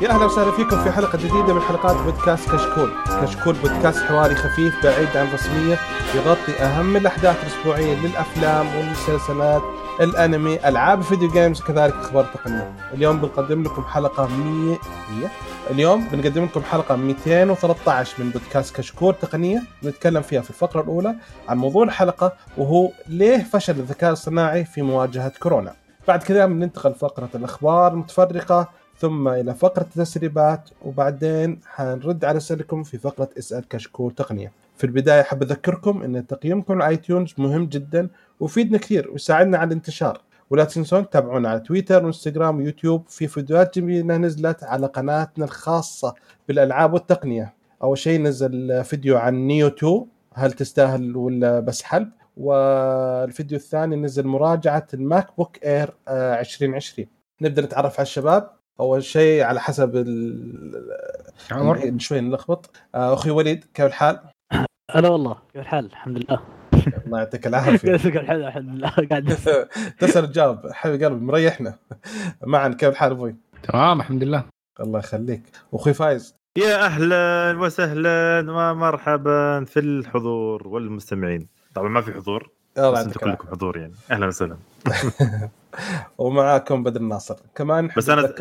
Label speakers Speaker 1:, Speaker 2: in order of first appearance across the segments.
Speaker 1: يا أهلا وسهلا فيكم في حلقة جديدة من حلقات بودكاست كشكول، كشكول بودكاست حواري خفيف بعيد عن الرسمية يغطي أهم الأحداث الأسبوعية للأفلام والمسلسلات، الأنمي، ألعاب الفيديو جيمز وكذلك أخبار تقنيه. اليوم بنقدم لكم حلقة 100 اليوم بنقدم لكم حلقة 213 من بودكاست كشكول تقنية نتكلم فيها في الفقرة الأولى عن موضوع الحلقة وهو ليه فشل الذكاء الصناعي في مواجهة كورونا. بعد كذا بننتقل فقره الأخبار المتفرقة ثم إلى فقرة التسريبات وبعدين حنرد على اسئلتكم في فقرة اسأل كشكول تقنية. في البداية حاب أذكركم إن تقييمكم على iTunes مهم جدا ويفيدنا كثير ويساعدنا على الانتشار. ولا تنسون تتابعونا على تويتر وإنستغرام ويوتيوب في فيديوهات جميلة نزلت على قناتنا الخاصة بالألعاب والتقنية. أول شيء نزل فيديو عن نيوه 2 هل تستاهل ولا بس حلب؟ والفيديو الثاني نزل مراجعة الماك بوك إير 2020. نبدأ نتعرف على الشباب أول شيء على حسب ال
Speaker 2: عمر؟
Speaker 1: شوي نلخبط. آه، أخوي وليد كيف الحال؟
Speaker 3: هلا والله كيف الحال؟ الحمد لله.
Speaker 1: الله يعطيك العافية.
Speaker 3: كيف الحال؟ الحمد لله. قاعد.
Speaker 1: تسال تجاوب حبيب قلبي مريحنا. معاذ كيف الحال أبوي؟
Speaker 2: تمام الحمد لله.
Speaker 1: الله يخليك. واخوي فايز.
Speaker 4: يا أهلا وسهلا ومرحبا في الحضور والمستمعين. طبعا ما في حضور
Speaker 1: الله
Speaker 4: بس
Speaker 1: يعطيك
Speaker 4: أنتم كلكم حضور يعني. أهلا وسهلا.
Speaker 1: ومعاكم بدر الناصر كمان
Speaker 4: بس
Speaker 1: أنا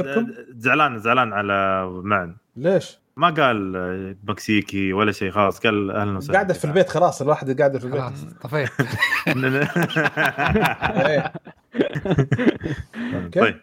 Speaker 4: زعلان زعلان على معن.
Speaker 1: ليش؟
Speaker 4: ما قال مكسيكي ولا شيء خلاص قال أهلا وسهلا.
Speaker 1: قاعدة في البيت خلاص الواحد قاعدة في البيت.
Speaker 2: خلاص طفيت.
Speaker 4: طيب.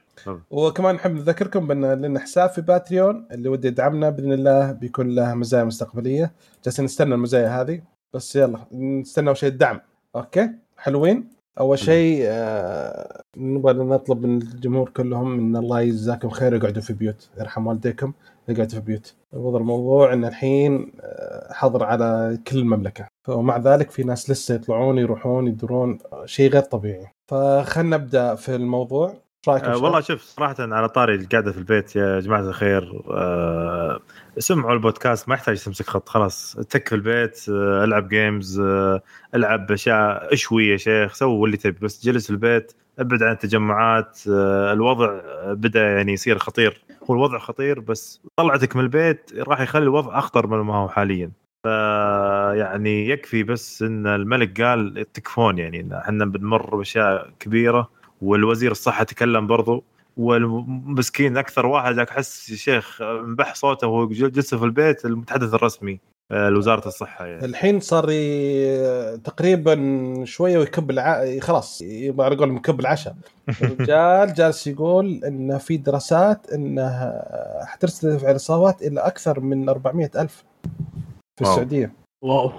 Speaker 1: وكمان نحب نذكركم بأن لنا حساب في باتريون اللي ودي يدعمنا بإذن الله بيكون له مزايا مستقبلية. جالسين نستنى المزايا هذه بس يلا نستنى أول شيء الدعم. أوكي؟ حلوين؟ أول شيء آه نبغى نطلب من الجمهور كلهم إن الله يجزاكم خير يقعدوا في بيوت يرحم والديكم يقعدوا في بيوت. وضع الموضوع إن الحين آه، حظر على كل المملكة. ومع ذلك في ناس لسه يطلعون يروحون يدورون آه، شيء غير طبيعي. فخلنا نبدأ في الموضوع.
Speaker 4: آه
Speaker 1: شباب؟
Speaker 4: والله شوف صراحة على طاري القعدة في البيت يا جماعة الخير آه اسمعوا البودكاست ما يحتاج تمسك خط خلاص. تك في البيت آه العب games آه العب أشياء اشوي يا شيخ سوي اللي تبي بس جلس في البيت ابعد عن التجمعات آه الوضع بدأ يعني يصير خطير. هو الوضع خطير بس طلعتك من البيت راح يخلي الوضع أخطر من ما هو حاليا. يعني يكفي بس إن الملك قال تكفون يعني إحنا بنمر بأشياء كبيرة والوزير الصحة تكلم برضو. والمسكين أكثر واحد أحس شيخ انبح صوته وهو جلس في البيت المتحدث الرسمي آه، لوزارة الصحة يعني
Speaker 1: الحين صار. تقريبا شوية ويكب الع... خلاص يبغى أقول مكب العشاء الرجال جالس يقول ان في دراسات انها حترتفع الاصابات إلى أكثر من 400 ألف في. السعودية
Speaker 3: واو.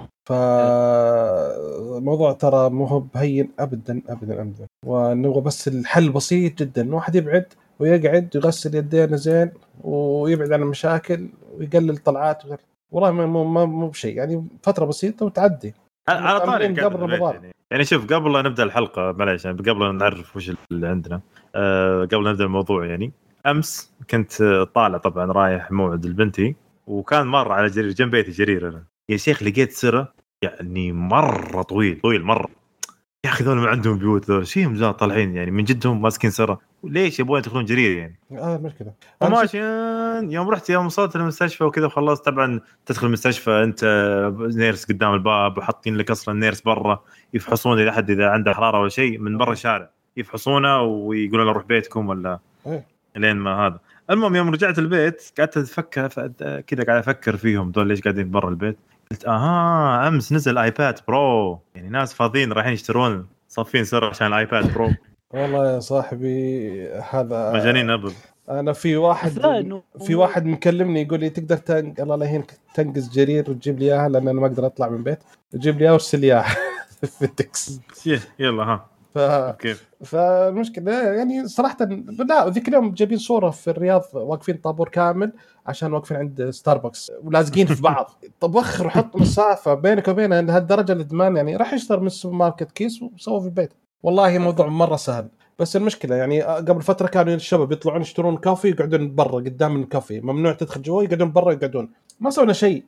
Speaker 1: فالموضوع ترى مو هو بهين ابدا ابدا ابدا. ونبغى بس الحل بسيط جدا. واحد يبعد ويقعد يغسل يدينه زين ويبعد عن المشاكل ويقلل طلعات وغير. والله ما- مو مو مو بشيء. يعني فترة بسيطة وتعدي.
Speaker 4: على طاري
Speaker 1: قبل رمضان.
Speaker 4: يعني. يعني شوف قبل لا نبدأ الحلقة معليش يعني قبل لا نعرف وش اللي عندنا آه قبل لا نبدأ الموضوع يعني أمس كنت طالع طبعا رايح موعد لبنتي وكان مر على جرير جنب بيتي جرير أنا. يا شيخ لقيت سرة يعني مرة طويل طويل مرة. يا أخي ذول ما عندهم بيوت ذول ذا طالعين يعني من جدهم ماسكين سرا. ليش يبغون يدخلون جرير يعني؟
Speaker 1: آه شفت-
Speaker 4: وماشي يوم رحت يوم وصلت المستشفى وكذا وخلصت طبعا تدخل المستشفى أنت nurse قدام الباب وحاطين لك أصلا nurse برا يفحصون اذا حد إذا عنده حرارة ولا شيء من برا الشارع يفحصونه ويقولون له روح بيتكم ولا
Speaker 1: إيه.
Speaker 4: لين ما هذا. المهم يوم رجعت البيت قعدت أفكر كذا قاعد أفكر فيهم دول ليش قاعدين برا البيت. قلت آها أمس نزل ايباد برو يعني ناس فاضيين رايحين يشترون صافين سرا عشان الايباد برو
Speaker 1: والله يا صاحبي هذا
Speaker 4: مجانين أبل.
Speaker 1: أنا في واحد في واحد مكلمني يقول لي تقدر تنق الله لا يهينك تنقز جرير وتجيب لي إياها لأن أنا ما أقدر أطلع من البيت تجيب لي اياها وارسل لي اياها في التاكسي
Speaker 4: يلا ها.
Speaker 1: ف...
Speaker 4: كيف؟
Speaker 1: فالمشكلة يعني صراحة لا ذيك اليوم جايبين صورة في الرياض واقفين طابور كامل عشان واقفين عند ستاربكس ولازقين في بعض. طب وخر وحط مسافة بينك وبينها لهالدرجه الإدمان يعني راح يشتري من السوبر ماركت كيس وسووا في البيت. والله موضوع مرة سهل. بس المشكلة يعني قبل فترة كانوا الشباب يطلعون يشترون كافي يقعدون برا قدام الكافي. ممنوع تدخل جوا يقعدون برا يقعدون. ما سوينا شيء.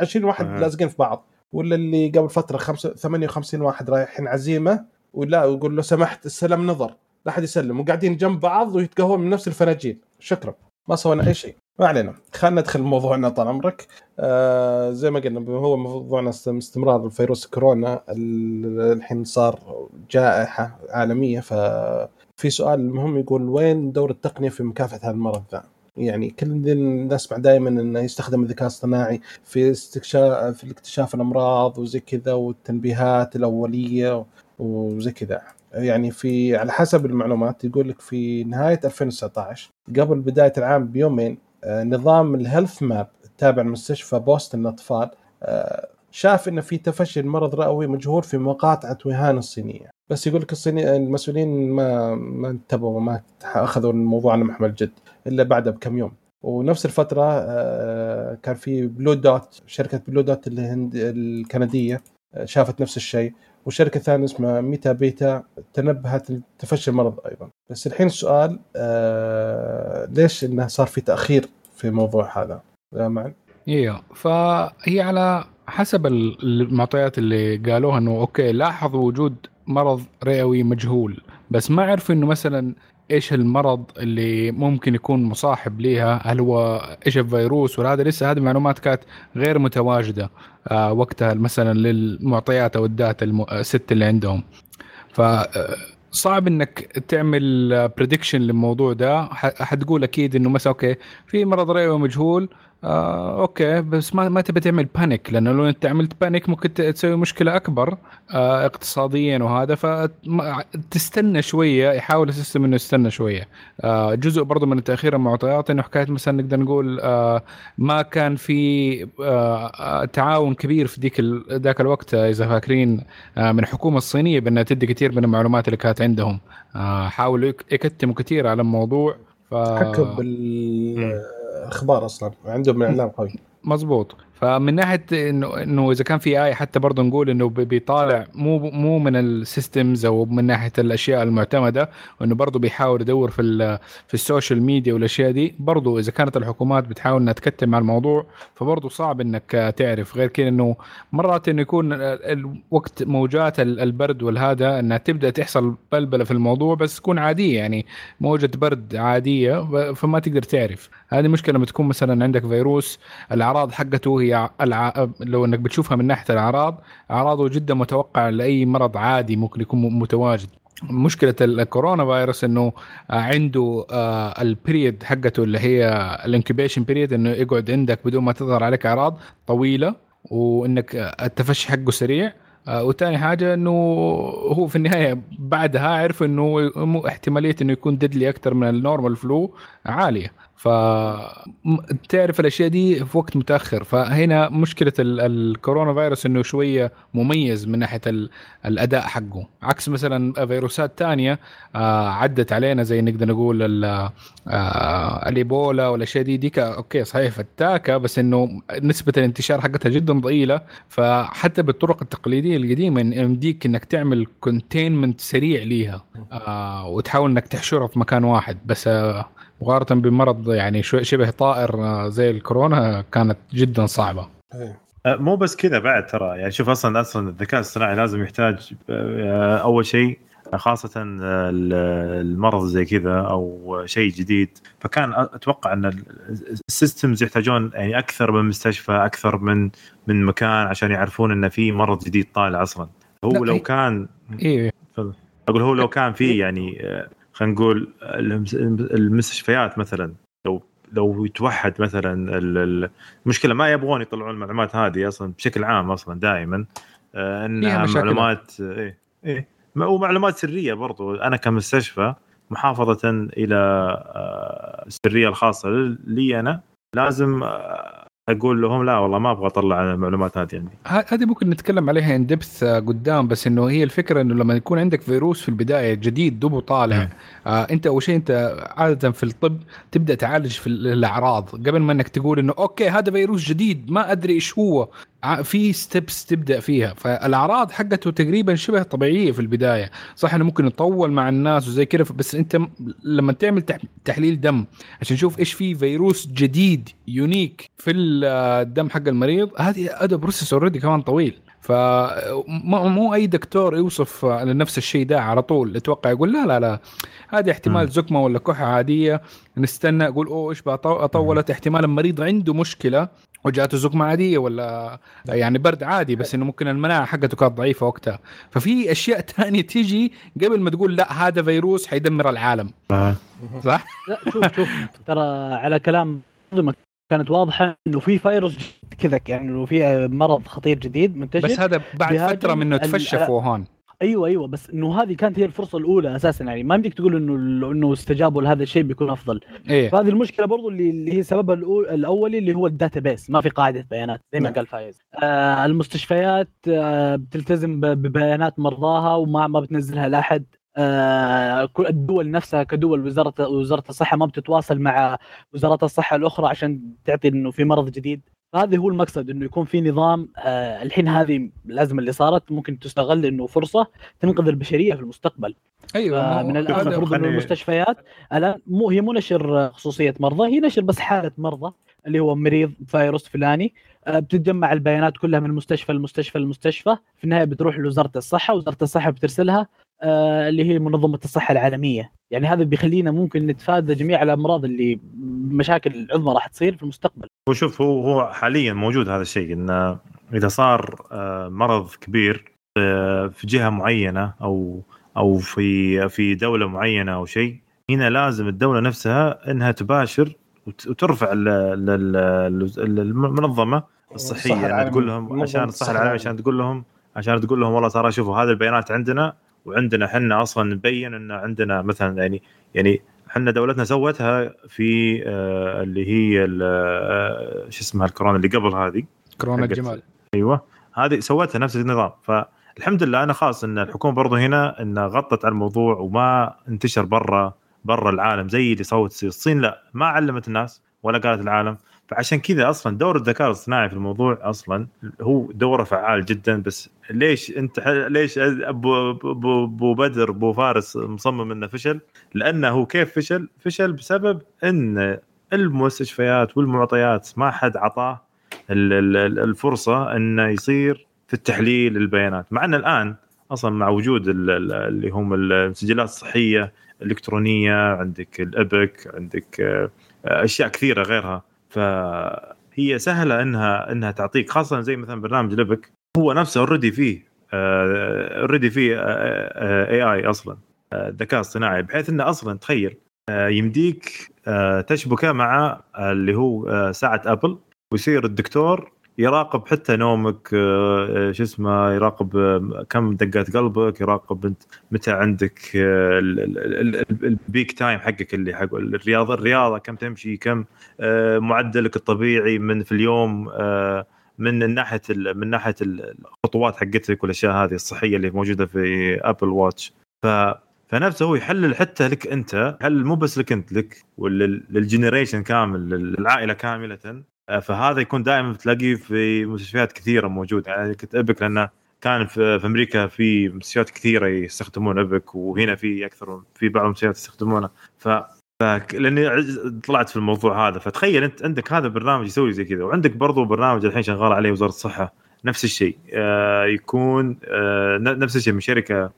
Speaker 1: 20 واحد. لازقين في بعض. ولا اللي قبل فترة خمسة 58 واحد رايحين عزيمة ولا ويقول له سمحت السلام نظر. لا أحد يسلم وقاعدين جنب بعض ويتقهون من نفس الفناجيل شكرا. ما سوينا أي شيء. ما علينا. خلينا ندخل موضوعنا طال عمرك. آه زي ما قلنا هو موضوعنا استم- استمرار فيروس كورونا. ال- الحين صار جائحة عالمية. ففي سؤال مهم يقول وين دور التقنية في مكافحة هذا المرض؟ ذا؟ يعني كل نسمع دائما إنه يستخدم الذكاء الاصطناعي في استكشاف في اكتشاف الأمراض وزي كذا والتنبيهات الأولية. وزي كذا. يعني في على حسب المعلومات يقول لك في نهاية 2019 قبل بداية العام بيومين آه، نظام ال HealthMap التابع لمستشفى بوسطن للأطفال آه، شاف إن في تفشي المرض رئوي مجهول في مقاطعة ووهان الصينية. بس يقول لك الصيني المسؤولين ما ما انتبهوا ما أخذوا الموضوع على محمل الجد إلا بعدها بكم يوم. ونفس الفترة آه، كان في BlueDot شركة BlueDot الهند الكندية آه، شافت نفس الشيء. وشركة ثانية اسمها Metabiota تنبهت لتفشي المرض أيضا. بس الحين السؤال آه ليش إنه صار في تأخير في الموضوع هذا؟ معن
Speaker 2: أيوه فهي على حسب ال- المعطيات اللي قالوها إنه أوكي لاحظوا وجود مرض رئوي مجهول. بس ما عرفوا إنه مثلا إيش المرض اللي ممكن يكون مصاحب ليها؟ هل هو إيش الفيروس؟ وهذا لسه هذه المعلومات كانت غير متواجدة. وقتها مثلا للمعطيات أو ال data set اللي عندهم. ف آه، صعب إنك تعمل prediction للموضوع ده. حتقول أكيد إنه مثلا أوكي في مرض رئوي مجهول آه أوكي بس ما ما تبي تعمل panic لأنه لو أنت عملت panic ممكن تسوي مشكلة أكبر آه اقتصاديا وهذا فتستنى شوية يحاول ال system إنه يستنى شوية. آه جزء برضه من تأخير المعطيات إنه حكاية مثلا نقدر نقول آه ما كان في آه آه، تعاون كبير في ديك ال- ذاك الوقت آه، إذا فاكرين آه من الحكومة الصينية بأنها تدي كثير من المعلومات اللي كانت عندهم. آه حاولوا يك- يكتموا كثير على الموضوع ف...
Speaker 1: حكوا بالاخبار أصلا عندهم إعلام قوي.
Speaker 2: مزبوط فمن ناحية انه إنه إذا كان في اي حتى برضه نقول إنه بي- بيطالع مو مو من ال systems أو من ناحية الأشياء المعتمدة وإنه برضه بيحاول يدور في في ال social media والأشياء دي. برضه إذا كانت الحكومات بتحاول إنها تكتم على الموضوع فبرضه صعب إنك تعرف. غير كذا إنه مرات إنه يكون ال- ال- وقت موجات ال- البرد والهذا إنها تبدأ تحصل بلبلة في الموضوع بس تكون عادية. يعني موجة برد عادية فما تقدر تعرف. هذه مشكلة لما تكون مثلا عندك فيروس الأعراض حقته هي الع... لو انك بتشوفها من ناحية الأعراض أعراضه جدا متوقع لأي مرض عادي ممكن يكون متواجد. مشكلة الكورونا فيروس إنه آه، عنده آه، ال period حقته اللي هي ال incubation period إنه يقعد عندك بدون ما تظهر عليك أعراض طويلة وإنك آه، التفشي حقه سريع. وثاني حاجة إنه هو في النهاية بعدها عرف إنه احتمالية إنه يكون deadly أكثر من ال normal flu عالية. ف تعرف الأشياء دي في وقت متأخر. فهنا مشكلة ال- الكورونا فيروس إنه شوية مميز من ناحية ال- الأداء حقه. عكس مثلا فيروسات تانية آه عدت علينا زي نقدر نقول آه الإيبولا والأشياء دي. ديك أوكي صحيح فتاكة بس إنه نسبة الانتشار حقتها جدا ضئيلة. فحتى بالطرق التقليدية القديمة يمديك إنك تعمل containment سريع ليها آه وتحاول إنك تحشرها في مكان واحد. بس مقارنة بمرض يعني شوي شبه طائر آه، زي الكورونا كانت جدا صعبة.
Speaker 1: إيه.
Speaker 4: أه، مو بس كذا بعد ترى. يعني شوف أصلا أصلا الذكاء الاصطناعي لازم يحتاج أه، أول شيء خاصة ال- المرض زي كذا أو شيء جديد. فكان أتوقع أن ال- السيستمز يحتاجون يعني أكثر من مستشفى أكثر من من مكان عشان يعرفون أن في مرض جديد طالع أصلا. هو لو
Speaker 2: هي-
Speaker 4: كان
Speaker 2: إيه.
Speaker 4: أقول هو لو كان في يعني آه، خلينا نقول المس- المستشفيات مثلا. لو لو يتوحد مثلا ال- ال- المشكلة ما يبغون يطلعون المعلومات هذه أصلا بشكل عام أصلا دائما آه،
Speaker 2: إنها.
Speaker 4: معلومات إيه إيه. ومعلومات سرية برضو. أنا كمستشفى محافظة إلى آه، السرية الخاصة لي أنا لازم آه، أقول لهم لا والله ما أبغى أطلع المعلومات هذه عندي
Speaker 2: هذه ممكن نتكلم عليها ان دبث قدام بس إنه هي الفكرة إنه لما يكون عندك فيروس في البداية جديد دوبه طالع
Speaker 4: مم.
Speaker 2: آه أنت أول شيء أنت عادة في الطب تبدأ تعالج في ال- الأعراض قبل ما إنك تقول إنه okay هذا فيروس جديد ما أدري إيش هو في steps تبدأ فيها. فالأعراض حقته تقريبا شبه طبيعية في البداية. صح إنه ممكن يطول مع الناس وزي كذا بس أنت لما تعمل تح- تحليل دم عشان نشوف إيش في فيروس جديد unique في ال- الدم حق المريض هذه هذا process already كمان طويل. فمو مو أي دكتور يوصف لنفس الشيء ده على طول. أتوقع يقول لا لا لا. هذه احتمال. زكمه ولا كحة عادية. نستنى أقول أوه إيش طولت احتمال المريض عنده مشكلة. وجاته زكمه عادية ولا يعني برد عادي بس إنه ممكن المناعة حقته كانت ضعيفة وقتها. ففي أشياء تانية تيجي قبل ما تقول لا هذا فيروس حيدمر العالم.
Speaker 4: آه.
Speaker 2: صح؟
Speaker 3: لا شوف شوف ترى على كلام كانت واضحة إنه في فيروس كذا يعني إنه في مرض خطير جديد منتشر.
Speaker 2: بس هذا بعد فترة منه في ووهان
Speaker 3: أيوه أيوه بس إنه هذه كانت هي الفرصة الأولى أساسا يعني. ما يمديك تقول إنه إنه استجابوا لهذا الشيء بيكون أفضل.
Speaker 2: إيه.
Speaker 3: فهذه المشكلة برضو اللي, اللي هي سببها الأول- الأولي اللي هو ال database. ما في قاعدة بيانات زي ما
Speaker 1: نعم.
Speaker 3: قال فايز. آه المستشفيات آه بتلتزم ببيانات مرضاها وما ما بتنزلها لأحد. آه الدول نفسها كدول وزارة وزارة الصحة ما بتتواصل مع وزارات الصحة الأخرى عشان تعطي إنه في مرض جديد. هذا هو المقصد إنه يكون في نظام آه الحين هذه لازم اللي صارت ممكن تستغل إنه فرصة تنقذ البشرية في المستقبل.
Speaker 2: أيوه
Speaker 3: من الان المفروض
Speaker 4: إنه
Speaker 3: المستشفيات الآن مو هي مو نشر خصوصية مرضى هي نشر بس حالة مرضى. اللي هو مريض فيروس فلاني. آه، بتتجمع البيانات كلها من مستشفى لمستشفى لمستشفى. في النهاية بتروح لوزارة الصحة وزارة الصحة بترسلها آه، اللي هي منظمة الصحة العالمية. يعني هذا بيخلينا ممكن نتفادى جميع الأمراض اللي مشاكل عظمى راح تصير في المستقبل.
Speaker 4: هو شوف هو هو حاليا موجود هذا الشيء انه إذا صار آه، مرض كبير في جهة معينة أو أو في في دولة معينة أو شيء هنا لازم الدولة نفسها إنها تباشر وترفع ال- ال- ال- ال- المنظمة
Speaker 1: الصحية
Speaker 4: يعني. تقول لهم عشان الصحه العالميه. عشان تقول لهم عشان تقول لهم والله ترى شوفوا هذه البيانات عندنا وعندنا إحنا أصلا نبين إن عندنا مثلا يعني يعني إحنا دولتنا سوتها في آه، اللي هي آه، شو اسمها الكورونا اللي قبل هذه
Speaker 2: كورونا الجمال
Speaker 4: أيوه هذه سوتها نفس النظام فالحمد لله أنا خاص إن الحكومة برضو هنا إنها غطت على الموضوع وما انتشر برا برا العالم زي اللي سوت الصين لا ما علمت الناس ولا قالت العالم فعشان كذا أصلا دور الذكاء الاصطناعي في الموضوع أصلا هو دوره فعال جدا بس ليش أنت ليش أبو أبو أبو بدر أبو فارس مصمم إنه فشل؟ لأنه هو كيف فشل؟ فشل بسبب إن المستشفيات والمعطيات ما حد عطاه ال- ال- ال- الفرصة إنه يصير في التحليل البيانات مع ان الآن أصلا مع وجود ال- ال- اللي هم المسجلات الصحية الالكترونيه عندك ال Epic عندك آه، أشياء كثيرة غيرها. فهي سهلة إنها إنها تعطيك خاصة زي مثلا برنامج ال Epic. هو نفسه already فيه already فيه AI أصلا آه، ذكاء اصطناعي بحيث إنه أصلا تخيل آه، يمديك آه، تشبكه مع اللي هو آه، ساعة Apple ويصير الدكتور يراقب حتى نومك آه، آه، شو اسمه يراقب آه، كم دقات قلبك يراقب انت متى عندك ال- ال- ال- ال peak time حقك اللي حق الرياضة الرياضة كم تمشي كم معدلك الطبيعي من في اليوم من ناحية من ناحية ال- الخطوات حقتك والأشياء هذه الصحية اللي موجودة في Apple Watch ف فنفسه هو يحلل حتى لك أنت يحلل مو بس لك أنت لك وللجنريشن كامل للعائلة كاملة. فهذا يكون دائما بتلاقيه في مستشفيات كثيرة موجود يعني كنت أبك لأنه كان في, أمريكا في مستشفيات كثيرة يستخدمون أبك وهنا في أكثر في بعض المستشفيات يستخدمونه ف لاني طلعت في الموضوع هذا. فتخيل أنت عندك هذا برنامج يسوي زي كذا وعندك برضو برنامج الحين شغال عليه وزارة الصحة. نفس الشيء آه، يكون آه، نفس الشيء من شركة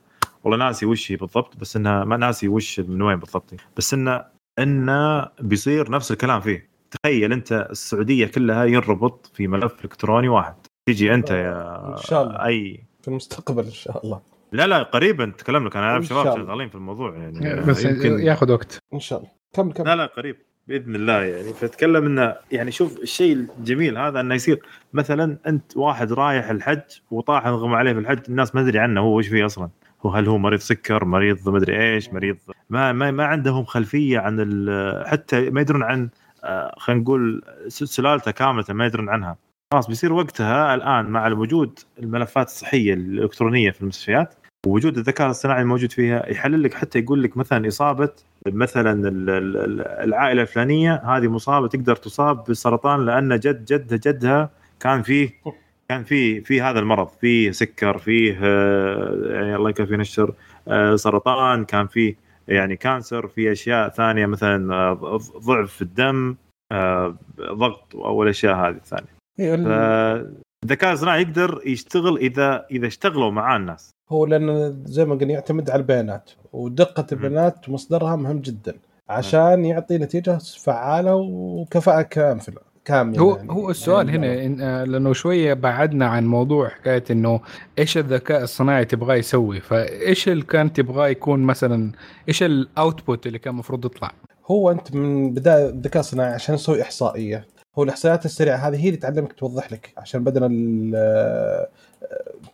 Speaker 4: والله ناسي وش هي بالضبط بس إنها ما ناسي وش من وين بالضبط بس إنه إنه بيصير نفس الكلام فيه. تخيل أنت السعودية كلها ينربط في ملف إلكتروني واحد. تيجي أنت يا
Speaker 1: إن شاء الله.
Speaker 4: أي.
Speaker 1: في المستقبل إن شاء الله.
Speaker 4: لا لا قريبا تكلم لك أنا اعرف شباب. شغالين في الموضوع يعني.
Speaker 2: بس
Speaker 4: يمكن
Speaker 2: ياخذ وقت.
Speaker 1: إن شاء الله. كمل كمل.
Speaker 4: لا لا قريب. بإذن الله يعني. فتكلم إنه يعني شوف الشيء الجميل هذا إنه يصير. مثلا أنت واحد رايح الحج وطاح انغمى عليه في الحج الناس ما تدري عنه هو وش فيه أصلا. هو هل هو مريض سكر مريض ما أدري إيش مريض ما ما, ما عندهم خلفية عن ال- حتى ما يدرون عن خلينا نقول سلالته كاملة ما يدرون عنها. خلاص بيصير وقتها الآن مع وجود الملفات الصحية الإلكترونية في المستشفيات ووجود الذكاء الاصطناعي الموجود فيها يحلل لك حتى يقول لك مثلا إصابة مثلا ال- ال- ال- العائلة الفلانية هذه مصابة تقدر تصاب بالسرطان لأن جد جد جدها كان فيه كان في في هذا المرض. فيه سكر فيه آه، يعني الله يكفينا الشر آه، سرطان كان فيه يعني كانسر في أشياء ثانية مثلا آه، ضعف في الدم آه، ضغط أو الأشياء هذه الثانية.
Speaker 1: إيه، ال-
Speaker 4: الذكاء الصناعي يقدر يشتغل إذا إذا اشتغلوا معاه الناس.
Speaker 1: هو لأن زي ما قلنا يعتمد على البيانات ودقة البيانات ومصدرها مهم جدا عشان يعطي نتيجة فعالة وكفاءة كامله كاملة
Speaker 2: هو
Speaker 1: يعني.
Speaker 2: هو السؤال
Speaker 1: يعني
Speaker 2: هنا آه، لأنه شوية بعدنا عن موضوع حكاية إنه إيش الذكاء الصناعي تبغاه يسوي؟ فإيش اللي كان تبغاه يكون مثلا إيش الاوتبوت اللي كان المفروض يطلع؟
Speaker 1: هو أنت من بداية الذكاء الصناعي عشان يسوي إحصائية. هو الإحصائيات السريعة هذه هي اللي تعلمك توضح لك عشان بدل ال-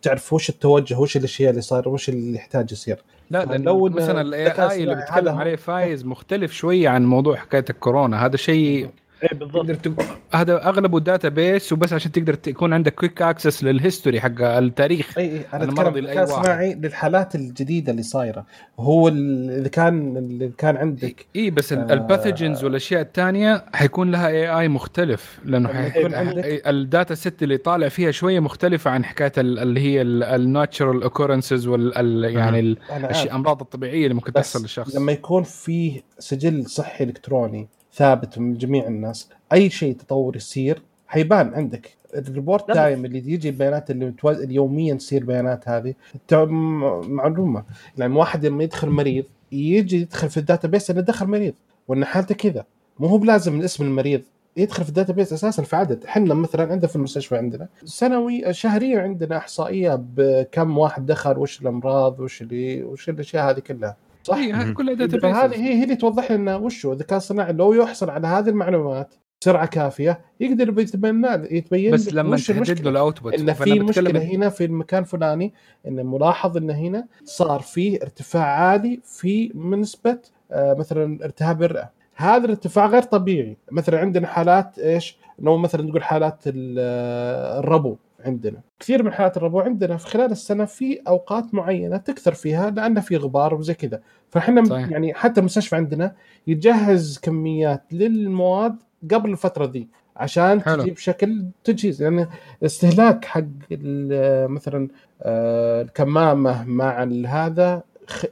Speaker 1: تعرف وش التوجه وش الأشياء اللي صايرة وش اللي يحتاج يصير.
Speaker 2: لا لأن
Speaker 1: لو
Speaker 2: مثلا
Speaker 1: ال
Speaker 2: AI اللي بيتكلم عليه فايز مختلف شوية عن موضوع حكاية الكورونا. هذا شيء
Speaker 3: إيه بالضبط.
Speaker 2: هذا أغلبه database وبس عشان تقدر يكون عندك quick access لل history حق التاريخ
Speaker 1: أي أي
Speaker 2: أنا
Speaker 1: أنا
Speaker 2: أتكلم واحد.
Speaker 1: الصناعي للحالات الجديدة اللي صايرة هو اذا كان اللي كان عندك
Speaker 2: إي بس
Speaker 1: آه.
Speaker 2: ال pathogens والأشياء الثانية حيكون لها AI مختلف
Speaker 1: لأنه
Speaker 2: حيكون
Speaker 1: يكون عندك-
Speaker 2: ال data set اللي طالع فيها شوية مختلفة عن حكاية ال- اللي هي ال natural occurrences وال ال- يعني الأمراض الطبيعية اللي ممكن تحصل للشخص
Speaker 1: لما يكون فيه سجل صحي إلكتروني ثابت من جميع الناس. أي شيء تطور يصير حيبان عندك. ال report
Speaker 3: لا،
Speaker 1: time اللي يجي البيانات اللي متو... يوميا تصير بيانات هذه معلومة. يعني واحد لما يدخل مريض يجي يدخل في ال database إنه دخل مريض وإن حالته كذا. مو هو بلازم اسم المريض يدخل في ال database أساسا في عدد. إحنا مثلا عندنا في المستشفى عندنا سنوي شهريا عندنا إحصائية بكم واحد دخل وش الأمراض وش اللي وش الأشياء هذه كلها. صح
Speaker 2: هي هذه. كلها data
Speaker 1: فهذه
Speaker 2: base
Speaker 1: هي هي اللي توضح لنا وش هو الذكاء الصناعي لو يحصل على هذه المعلومات بسرعة كافية يقدر يتبين يتبين
Speaker 2: بس لما تحدد له
Speaker 1: ال
Speaker 2: output
Speaker 1: إن في مشكلة هنا في المكان الفلاني إن ملاحظ إن هنا صار في ارتفاع عالي في نسبه آه، مثلا التهاب الرئة. هذا الارتفاع غير طبيعي. مثلا عندنا حالات إيش؟ لو مثلا نقول حالات ال- آه، الربو. عندنا. كثير من حالات الربو عندنا في خلال السنة في أوقات معينة تكثر فيها لأن في غبار وزي كذا. فإحنا
Speaker 2: صحيح.
Speaker 1: يعني حتى المستشفى عندنا يجهز كميات للمواد قبل الفترة ذي عشان
Speaker 2: حلو.
Speaker 1: تجيب شكل تجهيز. لأن الاستهلاك حق ال- مثلا آه، الكمامة مع هذا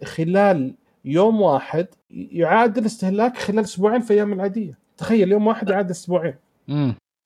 Speaker 1: خلال يوم واحد يعادل استهلاك خلال أسبوعين في أيام العادية. تخيل يوم واحد يعادل أسبوعين.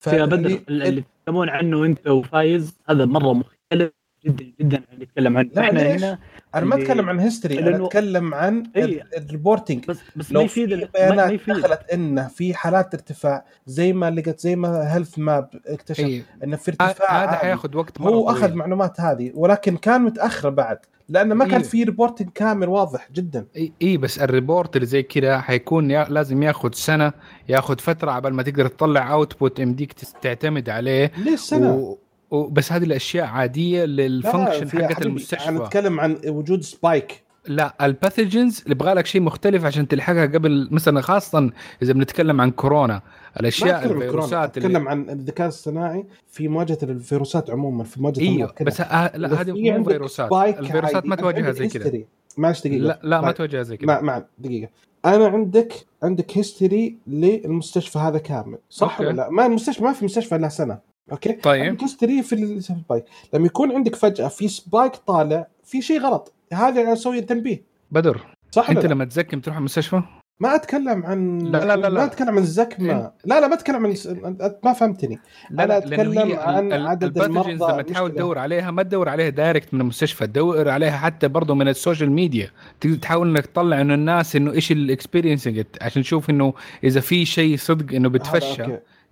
Speaker 2: امم
Speaker 3: يا بدر
Speaker 1: فاللي-
Speaker 3: اللي تتكلمون عنه أنت وفايز هذا مرة مختلف جدا جدا عن اللي يتكلم عنه
Speaker 1: إحنا؟
Speaker 3: هنا
Speaker 1: أنا ما أتكلم عن هيستوري
Speaker 3: أنا
Speaker 1: أتكلم عن
Speaker 3: إيه.
Speaker 1: ال- الريبورتنج
Speaker 3: بس بس ما
Speaker 1: لو
Speaker 3: يفيد ما
Speaker 1: بيانات
Speaker 3: يفيد
Speaker 1: دخلت إنه في حالات ارتفاع زي ما لقيت زي ما هيلث ماب اكتشف
Speaker 2: اي
Speaker 1: انه في ارتفاع
Speaker 2: إيه. هذا. حياخذ وقت مرة
Speaker 1: هو
Speaker 2: أخذ.
Speaker 1: معلومات هذه ولكن كان متأخر بعد لأنه ما كان
Speaker 2: إيه.
Speaker 1: في ريبورتنج كامل واضح جدا
Speaker 2: اي إي بس الريبورت اللي زي كذا حيكون يا لازم ياخذ سنة ياخذ فترة عبال ما تقدر تطلع اوتبوت يمديك تعتمد عليه
Speaker 1: ليش سنة؟
Speaker 2: و... بس هذه
Speaker 1: الأشياء
Speaker 2: عادية
Speaker 1: لل function
Speaker 2: حقت المستشفى.
Speaker 1: أنا اتكلم عن وجود spike
Speaker 2: لا ال pathogens اللي يبغى لك شيء مختلف عشان تلحقها قبل مثلا خاصه إذا بنتكلم عن كورونا
Speaker 1: الأشياء أتكلم
Speaker 2: الفيروسات اللي
Speaker 1: أتكلم عن الذكاء الصناعي في مواجهة الفيروسات عموما في مواجهة إيوه.
Speaker 2: بس ه... لا هذه مو فيروسات. الفيروسات ما تواجهها زي كذا.
Speaker 1: معلش دقيقة.
Speaker 2: لا لا ما
Speaker 1: طيب.
Speaker 2: تواجهها زي كذا
Speaker 1: ما دقيقة. أنا عندك عندك history للمستشفى هذا كامل صح
Speaker 2: okay.
Speaker 1: ولا لا؟ ما المستشفى ما في مستشفى إلا سنة. okay؟
Speaker 2: طيب.
Speaker 1: history في ال spike لما يكون عندك فجأة في spike طالع في شيء غلط. هذا أنا أسوي تنبيه.
Speaker 2: بدر
Speaker 1: صح أنت لا؟
Speaker 2: لما تزكم تروح المستشفى؟
Speaker 1: ما أتكلم عن
Speaker 2: لا، لا، لا، لا.
Speaker 1: ما أتكلم عن الزكمة. لا لا ما أتكلم عن ما فهمتني.
Speaker 2: لأنه
Speaker 1: أتكلم
Speaker 2: هي
Speaker 1: عن عدد المرضى
Speaker 2: لما تحاول. تدور عليها ما تدور عليها direct من المستشفى. تدور عليها حتى برضه من ال social media. تحاول إنك تطلع إنه الناس إنه إيش ال experiencing عشان تشوف إنه إذا في شيء صدق إنه بتفشى.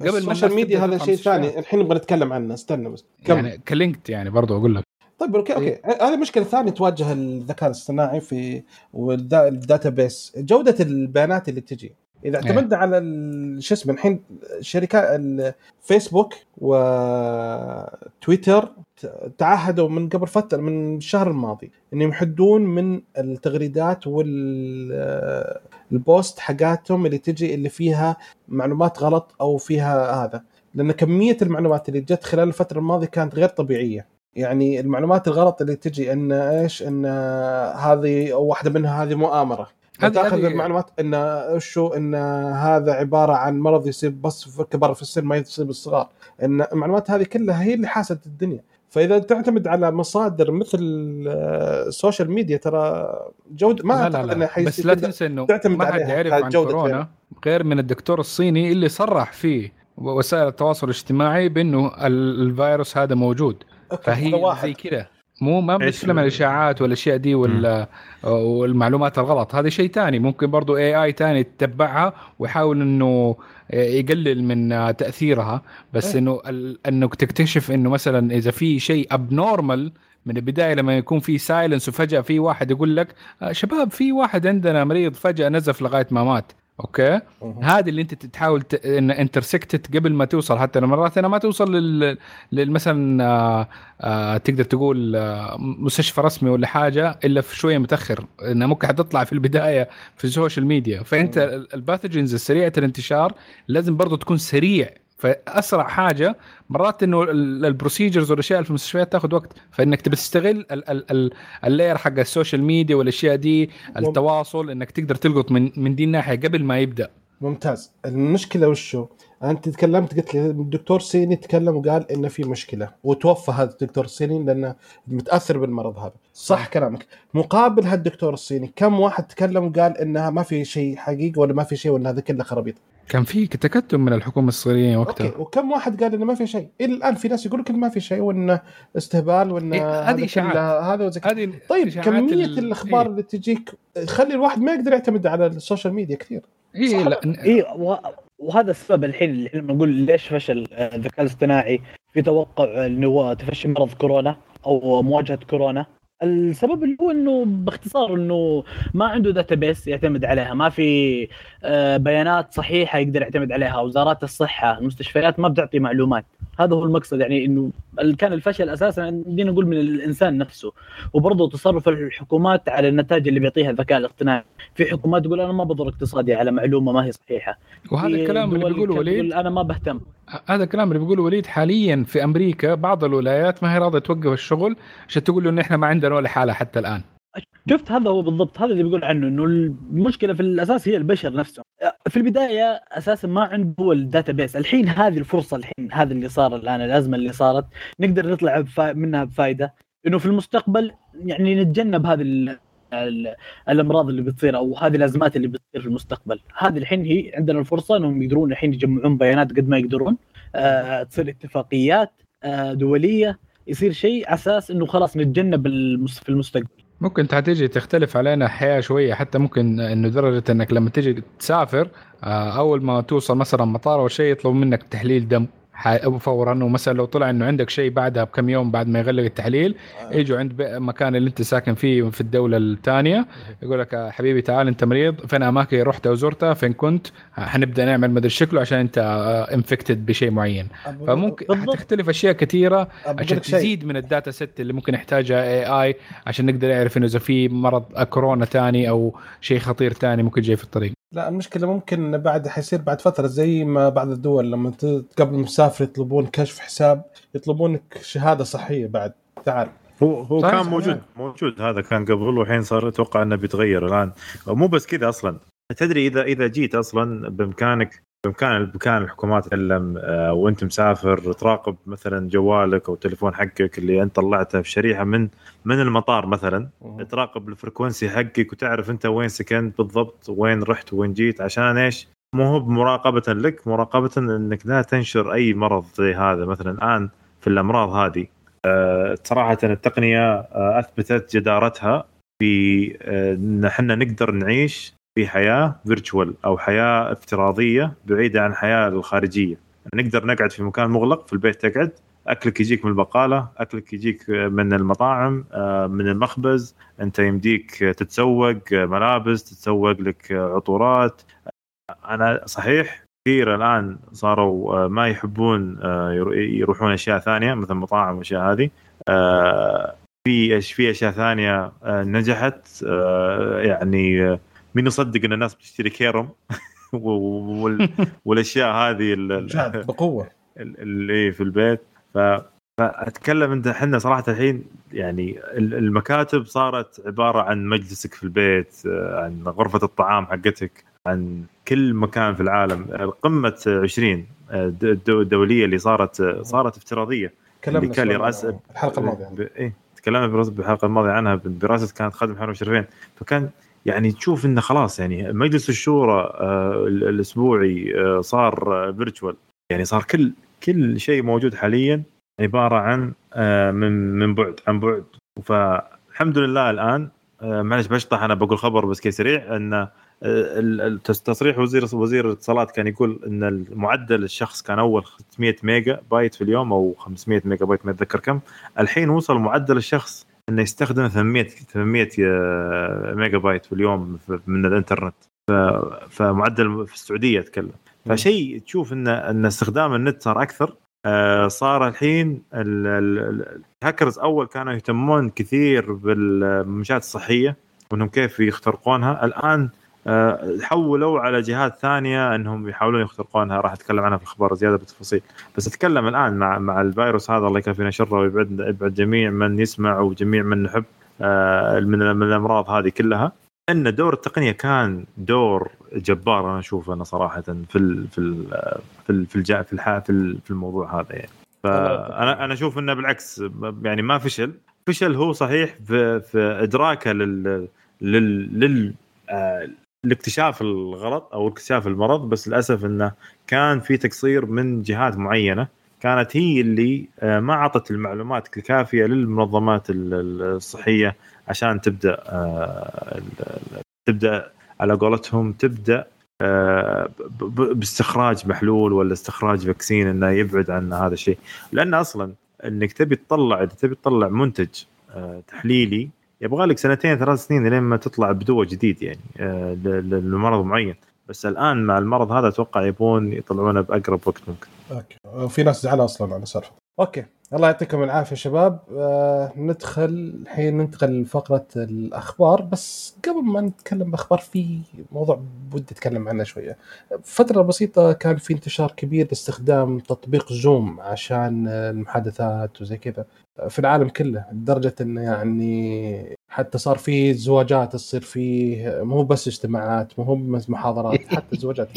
Speaker 2: قبل ال
Speaker 1: social
Speaker 2: media
Speaker 1: هذا شيء. ثاني. الحين نبغى نتكلم عنه. استنى بس. كمل.
Speaker 2: يعني كلينكت يعني برضه أقول لك.
Speaker 1: طيب okay okay. هذه مشكلة ثانية تواجه الذكاء الاصطناعي في وال database جودة البيانات اللي تجي. إذا
Speaker 2: إيه.
Speaker 1: اعتمدنا على ال- شو اسمه الحين شركات الفيسبوك وتويتر تعهدوا من قبل فترة من الشهر الماضي إنهم يحدون من التغريدات والبوست حقاتهم اللي تجي اللي فيها معلومات غلط أو فيها هذا. لأن كمية المعلومات اللي جت خلال الفترة الماضية كانت غير طبيعية. يعني المعلومات الغلط اللي تجي إن إيش؟ إن هذه أو واحدة منها هذه
Speaker 2: مؤامرة.
Speaker 1: تاخذ المعلومات إن شو؟ إن هذا عبارة عن مرض يصيب بس في كبار في السن ما يصيب الصغار إن المعلومات هذه كلها هي اللي حاست الدنيا. فإذا تعتمد على مصادر مثل آه، ال social media ترى جوده ما
Speaker 2: لا أعتقد
Speaker 1: إنه
Speaker 2: بس لا. تنسى إنه
Speaker 1: تعتمد
Speaker 2: ما حد يعرف عن كورونا غير من الدكتور الصيني اللي صرح فيه وسائل التواصل الاجتماعي بإنه ال- الفيروس هذا موجود.
Speaker 1: هذا
Speaker 2: فهي زي كذا. مو ما
Speaker 4: إيش
Speaker 2: بنتكلم عن
Speaker 4: ال-
Speaker 2: الإشاعات والأشياء دي وال والمعلومات الغلط. هذا شيء تاني. ممكن برضو اي اي تاني يتبعها ويحاول إنه يقلل من تأثيرها. بس
Speaker 1: إيه.
Speaker 2: إنه ال- إنك تكتشف إنه مثلا إذا في شيء abnormal من البداية لما يكون في silence وفجأة في واحد يقول لك "آه، شباب في واحد عندنا مريض فجأة نزف لغاية ما مات.
Speaker 1: okay.
Speaker 2: هذه اللي أنت تحاول ت... إن intercepted قبل ما توصل. حتى مرات أنا ما توصل لل, لل... مثلا آه، آه، تقدر تقول آه، مستشفى رسمي ولا حاجة إلا في شوية متأخر. إنها ممكن حتطلع في البداية في ال social media
Speaker 1: فأنت
Speaker 2: ال pathogens السريعة الانتشار لازم برضو تكون سريع. فأسرع حاجة مرات إنه ال- ال procedures والأشياء اللي في المستشفيات تاخذ وقت. فإنك تبي تستغل ال- ال- ال- ال layer حق ال social media والأشياء دي التواصل إنك تقدر تلقط من من دي الناحية قبل ما يبدأ.
Speaker 1: ممتاز. المشكلة وشو؟ أنت تكلمت قلت لي الدكتور صيني تكلم وقال إنه في مشكلة. وتوفى هذا الدكتور الصيني لأنه متأثر بالمرض هذا. صح كلامك. مقابل هالدكتور الصيني كم واحد تكلم وقال إنها ما في شيء حقيقي ولا ما في شيء ولا هذا كله خرابيط؟
Speaker 2: كان في تكتم من الحكومة الصينيه وقتها
Speaker 1: okay وكم واحد قال إنه ما في شيء إلى الآن في ناس يقول لك ما في شيء وإنه استهبال وإنه
Speaker 2: إيه، هذه.
Speaker 1: كله- هذا وزي طيب كمية
Speaker 2: ال-
Speaker 1: الأخبار
Speaker 2: إيه.
Speaker 1: اللي تجيك خلي الواحد ما يقدر يعتمد على ال social media كثير
Speaker 2: إيه
Speaker 1: صح.
Speaker 2: لا
Speaker 3: اي و- وهذا السبب الحين اللي إحنا بنقول ليش فشل آه، الذكاء الاصطناعي في توقع إنه تفشي مرض كورونا أو مواجهة كورونا السبب اللي هو إنه باختصار إنه ما عنده داتابيس يعتمد عليها ما في آه، بيانات صحيحة يقدر يعتمد عليها وزارات الصحة المستشفيات ما بتعطي معلومات. هذا هو المقصد يعني إنه كان الفشل أساسا بدينا نقول من الإنسان نفسه. وبرضه تصرف الحكومات على النتائج اللي بيعطيها الذكاء الاصطناعي. في حكومات تقول أنا ما بضر اقتصادي على معلومة ما هي صحيحة.
Speaker 2: وهذا الكلام اللي بيقوله وليد؟
Speaker 3: أنا ما بهتم.
Speaker 2: هذا الكلام اللي بيقوله وليد حاليا في أمريكا بعض الولايات ما هي راضية توقف الشغل عشان تقول له إن إحنا ما عندنا ولا حالة حتى الآن
Speaker 3: شفت هذا هو بالضبط هذا اللي بيقول عنه إنه المشكلة في الأساس هي البشر نفسهم في البداية أساسا ما عنده هو ال database الحين هذه الفرصة الحين هذا اللي صار الآن الأزمة اللي صارت نقدر نطلع. منها بفائده إنه في المستقبل يعني نتجنب هذه. الامراض اللي بتصير أو هذه الازمات اللي بتصير في المستقبل. هذه الحين هي عندنا الفرصة انهم يقدرون الحين يجمعون بيانات قد ما يقدرون. آه تصير اتفاقيات آه دولية يصير شيء على أساس إنه خلاص نتجنب. في المستقبل.
Speaker 2: ممكن تيجي تختلف علينا حياة شوية حتى ممكن إنه درجة إنك لما تيجي تسافر آه، أول ما توصل مثلا مطار أو شيء يطلب منك تحليل دم. فورا ومثلا لو طلع إنه عندك شيء بعدها بكم يوم بعد ما يغلق التحليل يجوا عند بي- مكان اللي أنت ساكن فيه في الدولة الثانية يقول لك حبيبي تعال أنت مريض فين أماكن رحت أو زرتها؟ فين كنت؟ حنبدا نعمل مدري شكله عشان أنت infected بشيء معين. فممكن. حتختلف أشياء
Speaker 1: كثيرة
Speaker 2: عشان. تزيد من ال data set اللي ممكن يحتاجها اي اي عشان نقدر نعرف إنه إذا في مرض كورونا ثاني أو شيء خطير ثاني ممكن جاي في الطريق.
Speaker 1: لا المشكلة ممكن بعد حيصير بعد فترة زي ما بعض الدول لما ت- قبل المسافر يطلبون كشف حساب يطلبونك شهادة صحية بعد تعال.
Speaker 4: هو هو
Speaker 2: صحيح،
Speaker 4: كان
Speaker 1: صحيح.
Speaker 4: موجود موجود هذا كان قبل والحين صار أتوقع إنه بيتغير الآن. مو بس كذا أصلا. تدري إذا إذا جيت أصلا بإمكانك بامكان بامكان الحكومات تتكلم آه، وانت مسافر تراقب مثلا جوالك أو التليفون حقك اللي أنت طلعته في شريحة من من المطار مثلا تراقب ال frequency حقك وتعرف أنت وين سكنت بالضبط وين رحت وين جيت عشان إيش؟ مو هو بمراقبة لك مراقبة إنك لا تنشر أي مرض زي هذا مثلا الآن في الأمراض هذه آه، صراحة التقنية آه، أثبتت جدارتها في آه، إن إحنا نقدر نعيش في حياة فيرتشوال أو حياة افتراضية بعيدة عن الحياة الخارجية. نقدر نقعد في مكان مغلق في البيت تقعد أكلك يجيك من البقالة أكلك يجيك من المطاعم آه، من المخبز أنت يمديك تتسوق ملابس تتسوق لك عطورات. أنا صحيح كثير الآن صاروا آه، ما يحبون آه، يرو- يروحون أشياء ثانية مثل مطاعم والاشياء هذه. في في أشياء ثانية نجحت يعني مين يصدق إن الناس بتشتري كيرم؟ وال- والأشياء هذه بقوة. ال- اللي في البيت. ف فأتكلم انت إحنا صراحة الحين يعني ال- المكاتب صارت عبارة عن مجلسك في البيت آه، عن غرفة الطعام حقتك عن كل مكان في العالم. قمة 20 آه، الدولية اللي صارت آه، صارت
Speaker 1: افتراضية.
Speaker 4: اللي كان لرأس
Speaker 1: الحلقة الماضية
Speaker 4: ب... إيه تكلمنا بالحلقة الماضية عنها براسه كانت خادم حرم الشرفين. فكان يعني تشوف إنه خلاص يعني مجلس الشورى آه، ال- الأسبوعي آه، صار فيرتشوال يعني صار كل كل شيء موجود حاليا عبارة عن آه، من من بعد عن بعد. فالحمد لله الآن آه، معلش بشطح أنا بقول خبر بس كي سريع إن آه، تصريح وزير وزير الاتصالات كان يقول إن المعدل الشخص كان أول 600 ميجا بايت في اليوم أو 500 ميجا بايت ما أتذكر كم. الحين وصل معدل الشخص انه يستخدم 800 800 ميجا بايت في اليوم من الانترنت. فمعدل في السعودية أتكلم. فشيء تشوف ان إن استخدام النت صار أكثر. آه، صار الحين ال- ال- ال- الهاكرز أول كانوا يهتمون كثير بالمنشآت الصحية وإنهم كيف يخترقونها. الآن آه، حولوا على جهات ثانية إنهم يحاولون يخترقونها. راح أتكلم عنها في الاخبار زيادة بالتفاصيل. بس أتكلم الآن مع مع الفيروس هذا. الله يكفينا شره ويبعد يبعد جميع من يسمع وجميع من نحب آه، من من الأمراض هذه كلها. إن دور التقنية كان دور جبار أنا أشوف أنا صراحة في ال في ال في ال في الجا في في في الموضوع هذا يعني. فانا أنا أشوف إنه بالعكس يعني ما فشل. فشل هو صحيح في, في إدراكه لل لل, لل آه، لاكتشاف الغلط أو اكتشاف المرض بس للأسف إنه كان في تقصير من جهات معينة. كانت هي اللي آه، ما أعطت المعلومات الكافية للمنظمات ال- ال- الصحية عشان تبدأ آه، تبدأ على قولتهم تبدأ آه، باستخراج محلول ولا استخراج فاكسين إنه يبعد عن هذا الشيء. لأن أصلا إنك تبي تطلع إذا تبي تطلع منتج تحليلي يبغى لك سنتين ثلاث سنين لين ما تطلع بدواء جديد يعني آه، لمرض معين. بس الآن مع المرض هذا أتوقع يبون يطلعونه بأقرب وقت ممكن.
Speaker 1: okay. وفي ناس زعلانه أصلا على سالفة okay. الله يعطيكم العافية شباب. آه ندخل الحين ننتقل لفقرة الأخبار. بس قبل ما نتكلم بأخبار في موضوع ودي أتكلم عنه شوية. فترة بسيطة كان في انتشار كبير لاستخدام تطبيق Zoom عشان المحادثات وزي كذا. في العالم كله لدرجة انه يعني حتى صار في زواجات تصير فيه. مو بس اجتماعات مو بس محاضرات حتى زواجات.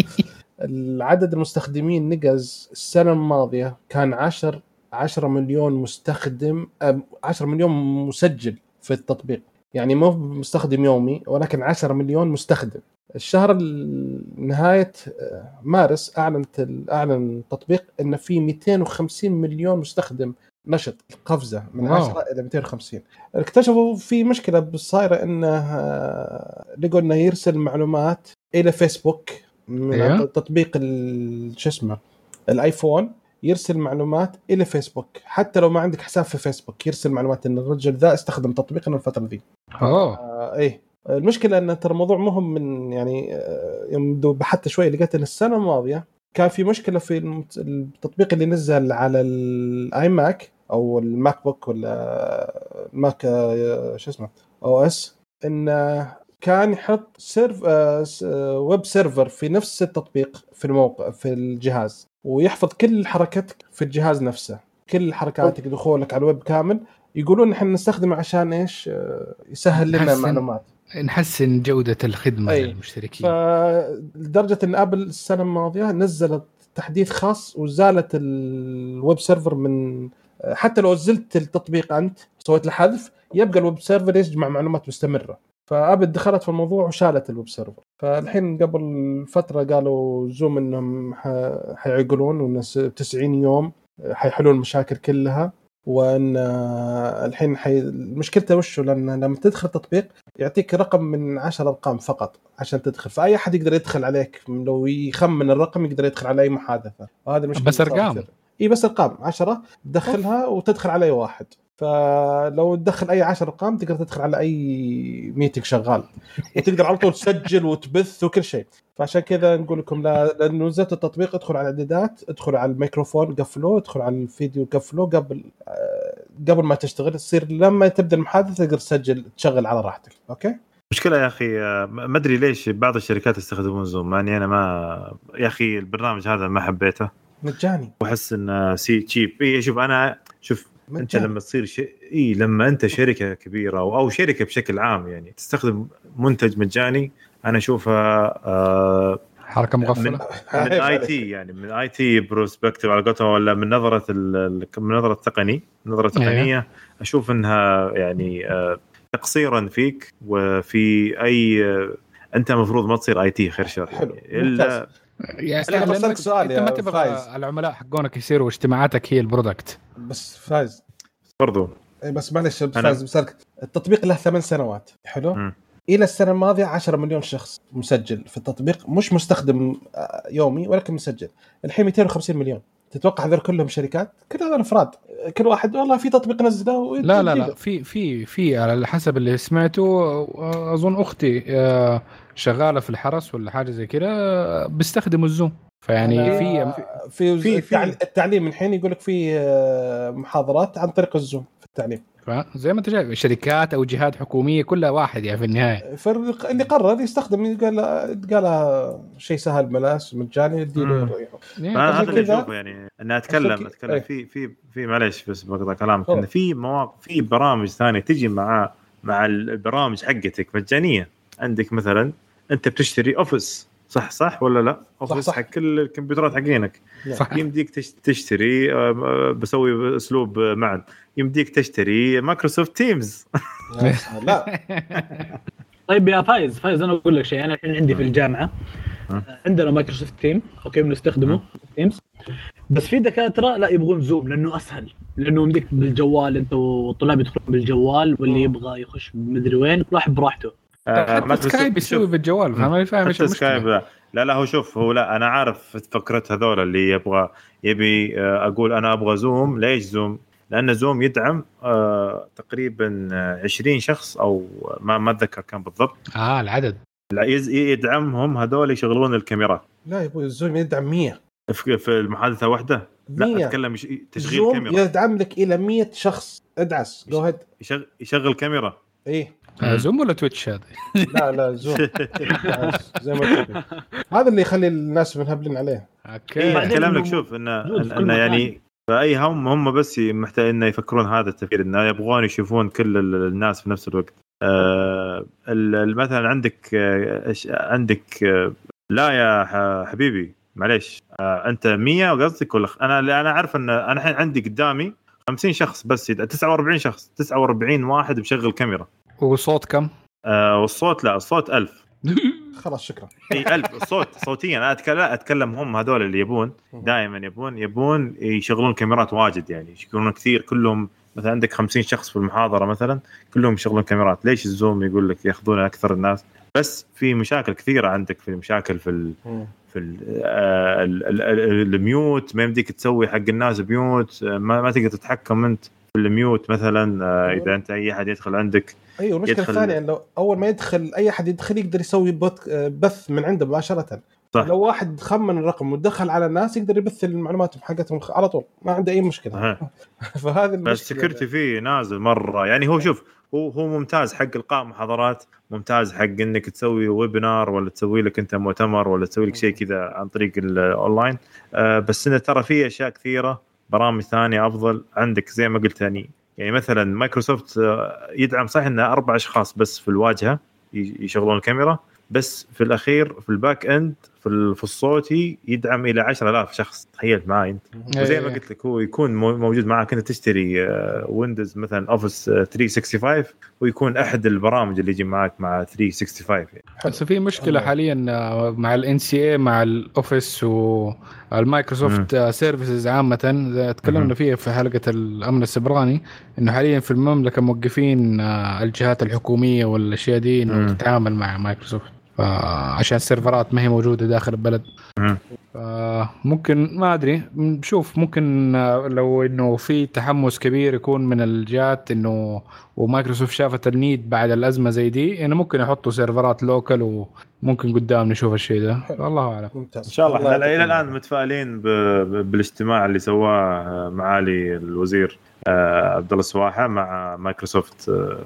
Speaker 1: العدد المستخدمين نقز السنة الماضية كان 10 10 مليون مستخدم أم، 10 مليون مسجل في التطبيق يعني مو مستخدم يومي ولكن 10 مليون مستخدم الشهر ال- نهاية آه، مارس أعلنت ال- أعلن التطبيق إن في 250 مليون مستخدم نشط قفزه من
Speaker 2: wow.
Speaker 1: 10 إلى 250 اكتشفوا في مشكلة صايرة انه آه، لقوا إنه يرسل معلومات إلى فيسبوك من
Speaker 2: أيوه.
Speaker 1: تطبيق شو اسمه ال iPhone يرسل معلومات إلى فيسبوك. حتى لو ما عندك حساب في فيسبوك يرسل معلومات إن الرجل ذا استخدم تطبيقنا الفترة ذي.
Speaker 2: أوه.
Speaker 1: آه إيه. المشكلة إن ترى الموضوع مهم من يعني آه، يوم بحثت شوي لقيت إن السنة الماضية كان في مشكلة في التطبيق اللي نزل على ال iMac أو ال MacBook ولا ال Mac آه، شو اسمه OS انه كان يحط serve آه، web server في نفس التطبيق في الموقع في الجهاز. ويحفظ كل حركتك في الجهاز نفسه. كل حركاتك دخولك على الويب كامل. يقولون إحنا نستخدمه عشان إيش؟ آه، يسهل لنا. المعلومات
Speaker 2: نحسن جودة الخدمة
Speaker 1: أي.
Speaker 2: للمشتركين.
Speaker 1: فلدرجة إن Apple السنة الماضية نزلت تحديث خاص وزالت ال web server من حتى لو زلت التطبيق أنت سويت له حذف يبقى ال web server يجمع معلومات مستمرة. ف Apple دخلت في الموضوع وشالت ال web server. فالحين قبل فترة قالوا Zoom إنهم حيعقلون وإن س- 90 يوم حيحلون المشاكل كلها وإن الحين حي... مشكلته وشو لأن لما تدخل تطبيق يعطيك رقم من 10 أرقام فقط عشان تدخل. فأي أحد يقدر يدخل عليك؟ لو يخمن الرقم يقدر يدخل على أي محادثة. وهذه المشكلة
Speaker 2: بس.
Speaker 1: كثير. إي بس أرقام. 10 تدخلها وتدخل على أي واحد. فلو تدخل أي 10 ارقام تقدر تدخل على أي meeting شغال. وتقدر على طول تسجل وتبث وكل شيء. فعشان كذا نقول لكم لا لأنه نزلت التطبيق ادخل على الإعدادات ادخل على الميكروفون قفلوه ادخل على الفيديو قفلوه قبل آه، قبل ما تشتغل تصير لما تبدأ المحادثة تقدر تسجل تشغل على راحتك. أوكي؟
Speaker 4: مشكلة يا أخي آه، ما أدري ليش بعض الشركات يستخدمون زوم مع إني أنا ما يا أخي البرنامج هذا ما حبيته.
Speaker 1: مجاني
Speaker 4: وأحس إنه so cheap اي شوف أنا شوف
Speaker 1: أنت
Speaker 4: لما تصير شيء إي لما أنت شركة كبيرة أو, أو شركة بشكل عام يعني تستخدم منتج مجاني أنا أشوفها آه
Speaker 2: حركة مغفلة؟
Speaker 4: من IT يعني من IT perspective على قولتهم ولا من نظرة من نظرة تقني نظرة تقنية أشوف إنها يعني آه، تقصيرا فيك وفي أي آه، أنت المفروض ما تصير IT خير شر
Speaker 1: حلو،
Speaker 4: يعني الا
Speaker 2: يعني
Speaker 1: بس أنا
Speaker 2: لأنك
Speaker 1: بسألك سؤال
Speaker 2: أنت
Speaker 1: يا
Speaker 2: ما تبغى
Speaker 1: فايز.
Speaker 2: العملاء حقونك يصيروا اجتماعاتك هي ال product.
Speaker 1: بس فايز.
Speaker 4: برضو.
Speaker 1: إيه بس معلش فايز بسألك. التطبيق له ثمان سنوات. حلو؟
Speaker 4: مم.
Speaker 1: إلى السنة الماضية 10 مليون شخص مسجل في التطبيق مش مستخدم آه، يومي ولكن مسجل. الحين 250 مليون. تتوقع هذول كلهم شركات؟ كل هذول أفراد. كل واحد والله في تطبيق نزله
Speaker 2: لا لا لا. في في في على حسب اللي سمعته آه، أظن أختي آه، شغالة في الحرس ولا حاجة زي كده آه، بيستخدموا الزوم فيعني في
Speaker 1: في,
Speaker 4: في-
Speaker 1: في التعليم الحين يقول لك في آه، محاضرات عن طريق الزوم في التعليم
Speaker 2: زي ما انت شايف شركات أو جهات حكومية كلها واحد يعني في النهاية
Speaker 1: فاللي قرر يستخدم قال قال شيء سهل بلاش مجاني يديله
Speaker 4: مم.
Speaker 2: يعني
Speaker 4: هذا
Speaker 1: عشان
Speaker 4: اللي
Speaker 1: كذا-
Speaker 4: أشوفه يعني إني
Speaker 1: أتكلم كذا-
Speaker 4: أتكلم
Speaker 1: إيه.
Speaker 4: في في في معلش بس بقطع كلامك. انه في مواقع في برامج ثانية تجي مع مع البرامج حقتك مجانية عندك مثلا أنت بتشتري أوفيس. صح صح ولا لا؟ أوفيس
Speaker 1: صح.
Speaker 4: حق كل الكمبيوترات حقينك.
Speaker 2: صح.
Speaker 4: يمديك تش- تشتري آه، بسوي أسلوب آه، معا. يمديك تشتري مايكروسوفت تيمز.
Speaker 1: لا.
Speaker 3: طيب يا فايز فايز أنا أقول لك شيء. أنا الحين عندي في
Speaker 4: الجامعة.
Speaker 3: عندنا مايكروسوفت تيم أوكي بنستخدمه تيمز. بس في دكاترة لا يبغون زوم لأنه أسهل. لأنه يمديك بالجوال أنت والطلاب يدخلون بالجوال واللي يبغى يخش مدري وين كل واحد براحته.
Speaker 2: حتى سكايب يسوي بالجوال فما فاهم
Speaker 4: إيش سكايب لا. لا لا هو شوف هو لا أنا عارف فكرة هذول اللي يبغى يبي آه، أقول أنا أبغى زوم. ليش زوم؟ لأن زوم يدعم آه تقريبا آه، 20 شخص أو ما ما أتذكر كم بالضبط.
Speaker 2: آه العدد.
Speaker 4: لا يدعمهم هذول يشغلون الكاميرات.
Speaker 1: لا يا أبوي الزوم يدعم 100
Speaker 4: في في المحادثة واحدة؟ لا
Speaker 1: 100
Speaker 4: أتكلم تشغيل
Speaker 1: زوم
Speaker 4: كاميرا.
Speaker 1: يدعم لك إلى 100 شخص. ادعس. go ahead
Speaker 4: يشغل, يشغل كاميرا.
Speaker 1: إيه.
Speaker 2: آه زوم ولا تويتش هذا
Speaker 1: لا لا زوم. زي ما قلت لك. هذا اللي يخلي الناس منهبلين عليه.
Speaker 2: أوكي.
Speaker 4: إيه اتكلم لك
Speaker 3: إنه
Speaker 4: شوف انه انه. يعني فاي هم هم بس محتاج إنه يفكرون هذا التفكير إنه يبغون يشوفون كل ال- الناس في نفس الوقت. آه ال- ال- مثلا عندك آه عندك آه لا يا حبيبي معليش. آه أنت 100 قصدك ولا أنا أنا عارف إن أنا الحين عندي قدامي 50 شخص بس يد- 49 شخص 49 واحد مشغل كاميرا.
Speaker 2: وصوت كم؟
Speaker 4: آه والصوت لا الصوت 1000
Speaker 1: خلاص شكرا.
Speaker 4: إي 1000 الصوت صوتيا. أنا اتكلم أتكلم هم هذول اللي يبون. دائما يبون يبون يشغلون كاميرات واجد يعني. يشغلون كثير. كلهم مثلا عندك 50 شخص في المحاضرة مثلا كلهم يشغلون كاميرات. ليش الزوم يقول لك ياخذون أكثر الناس؟ بس في مشاكل كثيرة عندك في مشاكل في ال في ال آه، ال- ال- ال- ال mute. ما يمديك تسوي حق الناس mute آه، ما, ما تقدر تتحكم أنت في ال mute مثلا. آه، إذا أنت أي أحد يدخل عندك
Speaker 1: أيوه المشكلة
Speaker 4: يدخل-
Speaker 1: الثانية انه أول ما يدخل أي احد يدخل يقدر يسوي بث من عنده مباشرة.
Speaker 4: صح.
Speaker 1: لو واحد خمن الرقم ودخل على الناس يقدر يبث المعلومات حقتهم على طول. ما عنده أي
Speaker 4: مشكلة.
Speaker 1: فهذه
Speaker 4: بس
Speaker 1: المشكلة.
Speaker 4: ال security فيه نازل مرة. يعني هو شوف هو هو ممتاز حق إلقاء محاضرات ممتاز حق إنك تسوي webinar ولا تسوي لك أنت مؤتمر ولا تسوي لك شيء كذا عن طريق الاونلاين آه بس إنه ترى في أشياء كثيرة. برامج ثانية أفضل. عندك زي ما قلت يعني يعني مثلا مايكروسوفت آه، يدعم صح إنه أربع أشخاص بس في الواجهة يشغلون الكاميرا بس في الأخير في ال back end في ال- في الصوتي يدعم إلى 10000 شخص تخيل معي أنت وزي ما
Speaker 2: إيه.
Speaker 4: قلت لك هو يكون مو- موجود معك انت تشتري ويندوز مثلا اوفيس 365 ويكون أحد البرامج اللي يجي معك مع 365 يعني.
Speaker 2: بس في مشكلة حاليا آه، مع ال NCA مع الاوفيس والمايكروسوفت services عامة تكلمنا. فيها في حلقة الأمن السيبراني إنه حاليا في المملكة موقفين آه، الجهات الحكومية والأشياء دي
Speaker 4: إنه.
Speaker 2: تتعامل مع مايكروسوفت عشان ال servers ما هي موجودة داخل البلد.
Speaker 4: مم.
Speaker 2: ممكن ما أدري. نشوف ممكن آه، لو إنه في تحمس كبير يكون من الجهات إنه ومايكروسوفت شافت ال need بعد الأزمة زي دي إنه ممكن يحطوا سيرفرات local وممكن قدام نشوف الشيء ده. الله أعلم.
Speaker 1: ممتاز.
Speaker 4: إن شاء الله. إحنا
Speaker 1: إلى
Speaker 4: الآن متفائلين بالاجتماع اللي سواه معالي الوزير آه، عبد الله السواحة مع مايكروسوفت آه،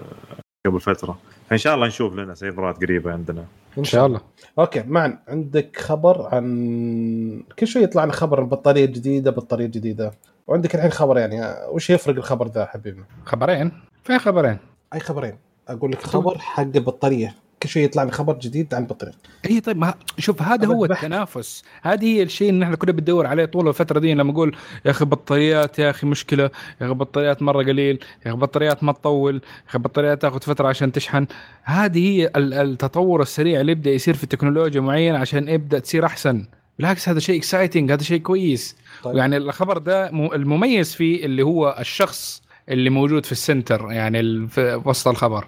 Speaker 4: قبل فترة. فإن شاء الله نشوف لنا سيرفرات قريبة عندنا.
Speaker 2: إن شاء الله.
Speaker 1: أوكي معن عندك خبر عن كل شوي يطلع لنا خبر عن بطاريه جديده بطارية جديدة. وعندك الحين خبر يعني وش يفرق الخبر ذا حبيبنا؟
Speaker 2: خبرين؟ في خبرين.
Speaker 1: أي خبرين؟ أقول لك خبر. حق البطارية. كل شوي يطلع لنا خبر جديد عن البطاريه
Speaker 2: اي طيب ما شوف هذا هو
Speaker 1: بحث.
Speaker 2: التنافس. هذه هي الشيء اللي إحنا كنا بندور عليه طول الفترة دي لما أقول يا أخي بطاريات يا أخي مشكلة يا أخي بطاريات مرة قليل يا أخي بطاريات ما تطول يا أخي بطاريات تاخذ فترة عشان تشحن. هذه هي ال- التطور السريع اللي يبدأ يصير في تكنولوجيا معينة عشان يبدأ تصير أحسن. بالعكس هذا شيء exciting هذا شيء كويس.
Speaker 1: طيب.
Speaker 2: يعني الخبر ده المميز فيه اللي هو الشخص اللي موجود في ال center يعني في وسط الخبر.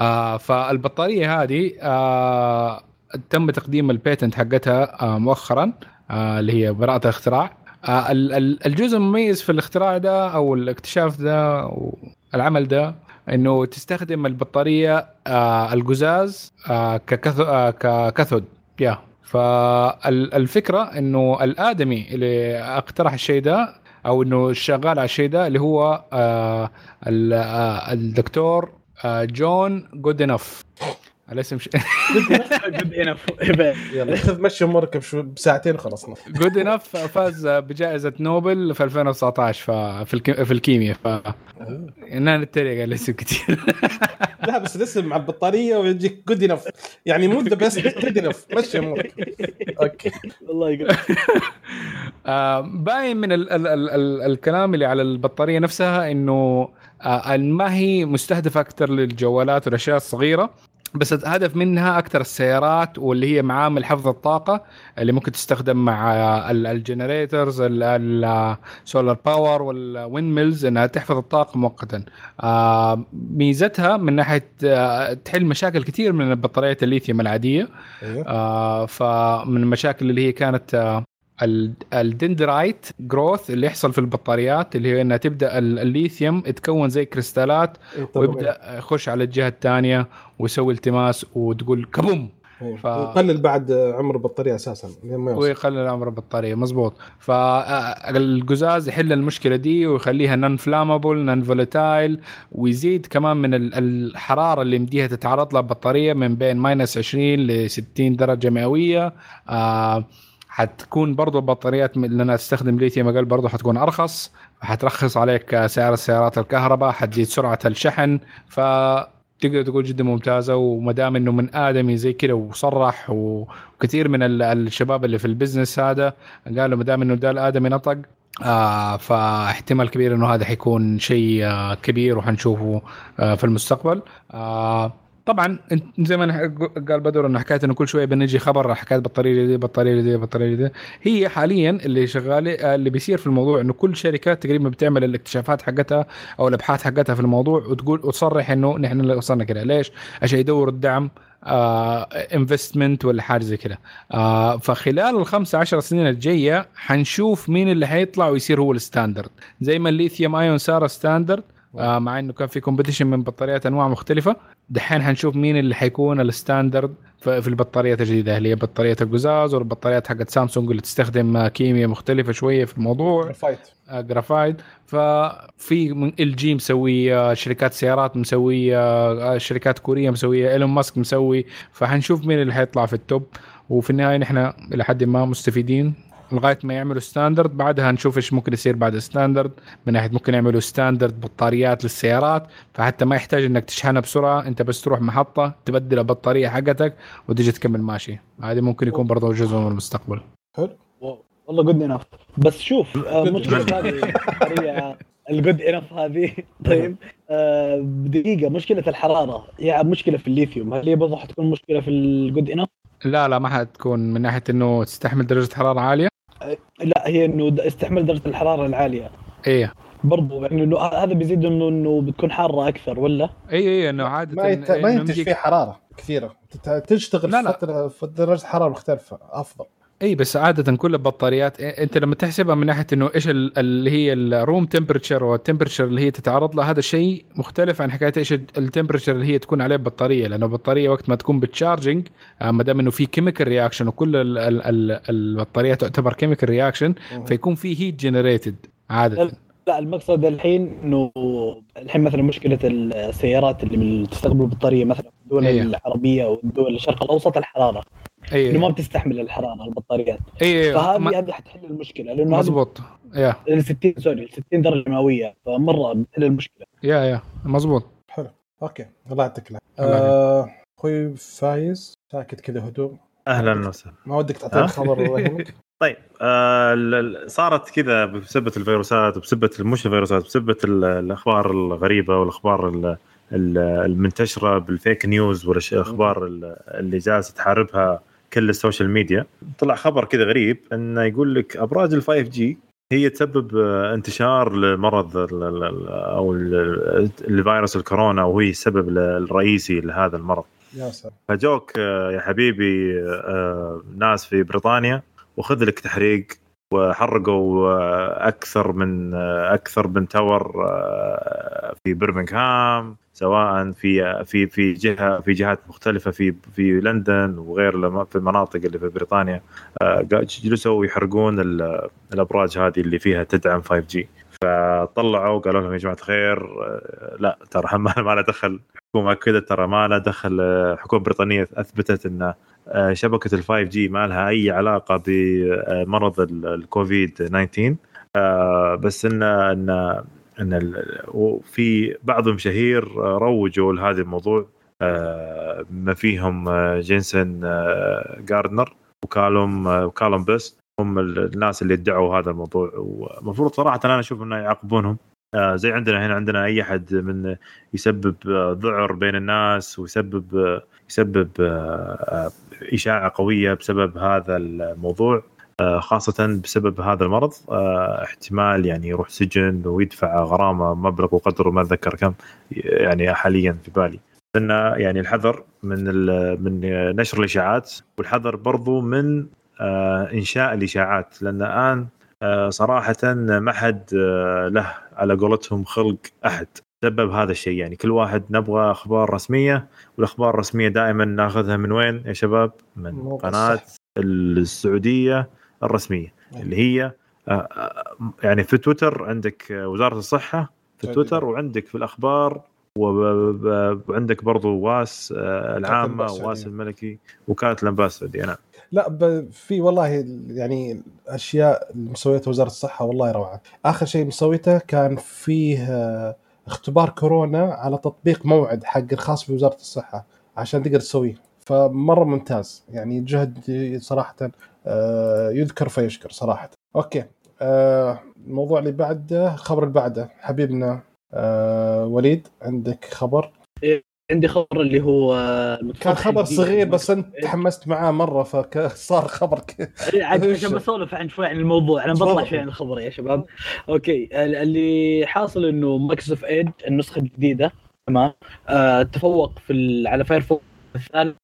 Speaker 2: آه فالبطارية هذه آه تم تقديم ال patent حقتها آه مؤخرا آه اللي هي براءة الاختراع. آه ال- ال- الجزء المميز في الاختراع ده أو الاكتشاف ده أو العمل ده إنه تستخدم البطارية آه القزاز آه ككث- آه ك cathode يا. فالفكرة إنه الآدمي اللي اقترح الشيء ده أو إنه شغال على الشيء ده اللي هو آه آه الدكتور آه جون Good الاسم ش...
Speaker 3: Goodenough
Speaker 1: يلا. خذ مشي أمورك بساعتين خلصنا
Speaker 2: Goodenough فاز بجائزة نوبل في 2019 ف... في. في الكيمياء. ف أنا نتريق على الاسم كثير
Speaker 1: لا بس الاسم مع البطارية ويجيك good enough يعني مو the best good enough مشي أمورك. okay.
Speaker 3: والله يقول
Speaker 2: آه، باين من ال ال ال ال الكلام اللي على البطارية نفسها إنه آه، ما هي مستهدفة أكثر للجوالات والأشياء الصغيرة. بس الهدف منها أكثر السيارات واللي هي معامل حفظ الطاقة اللي ممكن تستخدم مع ال generators ال solar power وال windmills إنها تحفظ الطاقة مؤقتا. آه، ميزتها من ناحية آه، تحل مشاكل كثير من البطاريات الليثيوم العادية.
Speaker 1: أيوه.
Speaker 2: آه فمن المشاكل اللي هي كانت ال dendrite growth اللي يحصل في البطاريات اللي هي إنها تبدأ ال- الليثيوم يتكون زي كريستالات ويبدأ يخش على الجهة الثانية ويسوي التماس وتقول كبوم. ف-
Speaker 1: ويقلل بعد عمر البطارية أساسا ما
Speaker 2: ويقلل عمر البطارية مزبوط. فالقزاز يحل المشكلة دي ويخليها non-flammable non-volatile ويزيد كمان من ال- الحرارة اللي مديها تتعرض لها البطارية من بين minus 20 ل 60 درجة مئوية. آه حتكون برضو البطاريات من- لانها تستخدم ليثيوم أقل برضو حتكون أرخص حترخص عليك سعر السيارات الكهرباء حتزيد سرعة الشحن ف تقدر تقول جدا ممتازة وما دام إنه من آدمي زي كذا وصرح وكثير من ال- الشباب اللي في البزنس هذا قالوا ما دام إنه ده الآدمي نطق آه فاحتمال كبير إنه هذا حيكون شيء آه كبير وحنشوفه آه في المستقبل. آه طبعا زي ما قال بدر انه حكاية إنه كل شوية بنجي خبر حكاية بطارية دي بطارية دي بطارية دي هي حاليا اللي شغالة آه، اللي بيصير في الموضوع إنه كل شركات تقريبا بتعمل الاكتشافات حقتها أو الأبحاث حقتها في الموضوع وتقول وتصرح إنه نحن اللي وصلنا كده. ليش؟ عشان يدوروا الدعم investment ولا حاجة زي كده. آه فخلال الخمسة عشر سنين الجاية حنشوف مين اللي حيطلع ويصير هو ال standard. زي ما ال lithium ion صار standard آه مع إنه كان في competition من بطاريات أنواع مختلفة. دحين حنشوف مين اللي حيكون ال standard في البطاريات الجديدة. اللي هي بطاريه القزاز والبطاريات حقت سامسونج اللي تستخدم آه، كيمياء مختلفة شوية في الموضوع؟
Speaker 1: فايت
Speaker 2: آه، جرافايد ففي من LG مسوي آه، شركات سيارات مسوي آه، آه، شركات كورية مسويه ايلون ماسك مسوي. فحنشوف مين اللي حيطلع في ال top وفي النهاية نحن إلى حد ما مستفيدين. لغاية ما يعملوا standard بعدها نشوف إيش ممكن يصير بعد standard من ناحية ممكن يعملوا standard بطاريات للسيارات فحتى ما يحتاج إنك تشحنها بسرعة أنت بس تروح محطة تبدل البطارية حقتك وتجي تكمل ماشي. هذه ممكن يكون برضه جزء من المستقبل.
Speaker 3: wow، والله good enough بس شوف آه، مشكله
Speaker 1: enough.
Speaker 3: هذه البطارية، ال good enough هذه. طيب آه، دقيقة مشكلة الحرارة. يعني مشكلة في الليثيوم. هل هي برضه حتكون مشكلة في ال good enough؟
Speaker 2: لا لا ما حتكون. من ناحية إنه تستحمل درجة حرارة عالية.
Speaker 3: لا هي إنه استحمل درجة الحرارة العالية
Speaker 2: إيه
Speaker 3: برضه يعني إنه هذا بيزيد إنه إنه بتكون حارة أكثر ولا؟
Speaker 2: اي اي إنه عادة
Speaker 1: ما يت... ما ينتج فيه حرارة كثيرة تشتغل
Speaker 2: لا،
Speaker 1: في
Speaker 2: لا.
Speaker 1: فتره في درجة حرارة مختلفة أفضل
Speaker 2: اي بس عادة كل البطاريات إيه- أنت لما تحسبها من ناحية إنه إيش ال- اللي هي ال room temperature وال temperature اللي هي تتعرض لها هذا شيء مختلف عن حكاية إيش ال temperature اللي هي تكون عليه البطارية. لأنه البطارية وقت ما تكون ب charging آه، ما دام إنه في chemical reaction وكل ال- ال- ال- البطارية تعتبر chemical reaction فيكون في heat generated عادة.
Speaker 3: لا المقصد الحين إنه الحين مثلا مشكلة السيارات اللي تستخدم البطارية مثلا في الدول
Speaker 2: إيه.
Speaker 3: العربية والدول الشرق الأوسط الحرارة.
Speaker 2: اي
Speaker 3: إنه ما بتستحمل الحرارة البطاريات.
Speaker 2: اي
Speaker 3: فهذه هذه حتحل المشكلة لأنه هذه
Speaker 2: مزبوط yeah.
Speaker 3: ال 60 sorry 60 درجة مئوية فمرة بتحل المشكلة.
Speaker 2: yeah yeah. مزبوط
Speaker 1: حلو. okay. الله يعطيك
Speaker 2: العافية.
Speaker 1: آه، أخوي فايز. ساكت كذا هدوء.
Speaker 4: أهلا وسهلا.
Speaker 1: ما ودك تعطينا
Speaker 4: ها؟
Speaker 1: خبر
Speaker 4: طيب آه ال- ال- صارت كذا بسبة الفيروسات وبسبة مش الفيروسات بسبة ال- الأخبار الغريبة والأخبار ال- ال- المنتشرة بال fake news والاخبار اللي جالسه تحاربها كل ال social media طلع خبر كذا غريب إنه يقول لك أبراج ال 5G هي تسبب انتشار لمرض أو ال- الفيروس الكورونا وهي السبب الرئيسي لهذا المرض.
Speaker 1: يا سلام.
Speaker 4: فجوك يا حبيبي آه، ناس في بريطانيا وخذ لك تحريق وحرقوا آه، أكثر من آه، أكثر من tower آه، في برمنغهام سواء في في في جهة في جهات مختلفة في في لندن وغير في المناطق اللي في بريطانيا. جلسوا يحرقون ال- الأبراج هذه اللي فيها تدعم 5G فطلعوا قالوا لهم يا جماعة الخير لا ترى ما ما له دخل. حكومة كذا ترى ما له دخل آه، حكومة بريطانية أثبتت إن شبكة ال 5G ما لها أي علاقة بمرض ال- الكوفيد 19 آه، بس ان ان إن وفي بعض المشاهير آه، روجوا لهذا الموضوع. آه، ما فيهم آه، جينسون آه، جاردنر وكالوم آه، وكالوم بيست هم ال- الناس اللي ادعوا هذا الموضوع. ومفروض صراحة أنا أشوف إنه يعاقبونهم. آه، زي عندنا هنا عندنا أي أحد من يسبب آه، ذعر بين الناس ويسبب آه، يسبب آه، آه، إشاعة قوية بسبب هذا الموضوع آه، خاصة بسبب هذا المرض. احتمال يعني يروح سجن ويدفع غرامة مبلغ وقدره ما أتذكر كم يعني حاليا في بالي. انه يعني الحذر من من نشر الإشاعات والحذر برضو من إنشاء الإشاعات. لأن الآن صراحة ما حد له على قولتهم خلق أحد. سبب هذا الشيء يعني كل واحد نبغى أخبار رسمية والأخبار الرسمية دائما ناخذها من وين يا شباب؟ من قناة
Speaker 1: الصح.
Speaker 4: السعودية الرسمية اللي هي آه، آه، يعني في تويتر عندك وزارة الصحة في. تويتر وعندك في الأخبار وعندك برضو واس آه،
Speaker 1: الأنباء
Speaker 4: واس. الملكي وكالة الأنباء السعودية نعم
Speaker 1: لا ب... في والله يعني اشياء مسويتها وزارة الصحة والله روعة آخر شيء مسويته كان فيه اختبار كورونا على تطبيق موعد حق الخاص بوزارة الصحة عشان تقدر تسويه. فمرة ممتاز. يعني جهد صراحة آه، يذكر فيشكر صراحة. okay. آه، الموضوع اللي بعده الخبر اللي بعده. حبيبنا آه، وليد عندك خبر؟
Speaker 3: عندي خبر اللي هو
Speaker 1: كان خبر صغير بس أنت تحمست معاه مرة فصار خبر.
Speaker 3: عاد عشان بسولف عن شوي عن الموضوع. أنا بطلع شوي عن الخبر يا شباب. okay ال- اللي حاصل إنه Microsoft Edge النسخة الجديدة تمام؟ آه تفوق في على Firefox الثالث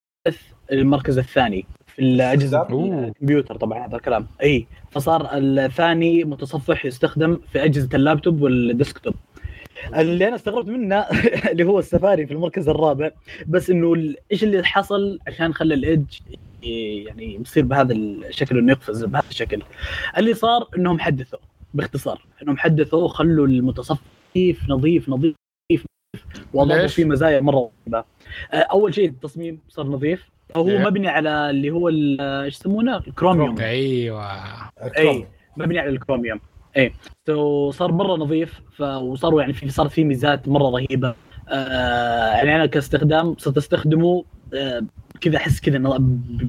Speaker 3: المركز الثاني في
Speaker 2: الأجهزة.
Speaker 3: الكمبيوتر طبعا هذا الكلام. إي فصار الثاني متصفح يستخدم في أجهزة اللابتوب والديسكتوب. اللي أنا استغربت منه اللي هو السفاري في المركز الرابع بس إنه ال- إيش اللي حصل عشان خلى الإيدج يعني يصير بهذا الشكل إنه يقفز بهذا الشكل؟ اللي صار إنهم حدثوا باختصار إنهم حدثوا وخلوا المتصفح نظيف نظيف نظيف
Speaker 2: ليش؟
Speaker 3: فيه مزايا مرة رهيبة. آه، أول شيء التصميم صار نظيف هو
Speaker 2: إيه.
Speaker 3: مبني على اللي هو إيش يسمونه؟ الكروميوم.
Speaker 2: أيوه.
Speaker 3: اي مبني على الكروميوم. اي so صار مرة نظيف ف... وصاروا يعني في صار في ميزات مرة رهيبة. آه يعني أنا كاستخدام صرت أستخدمه آه كذا أحس كذا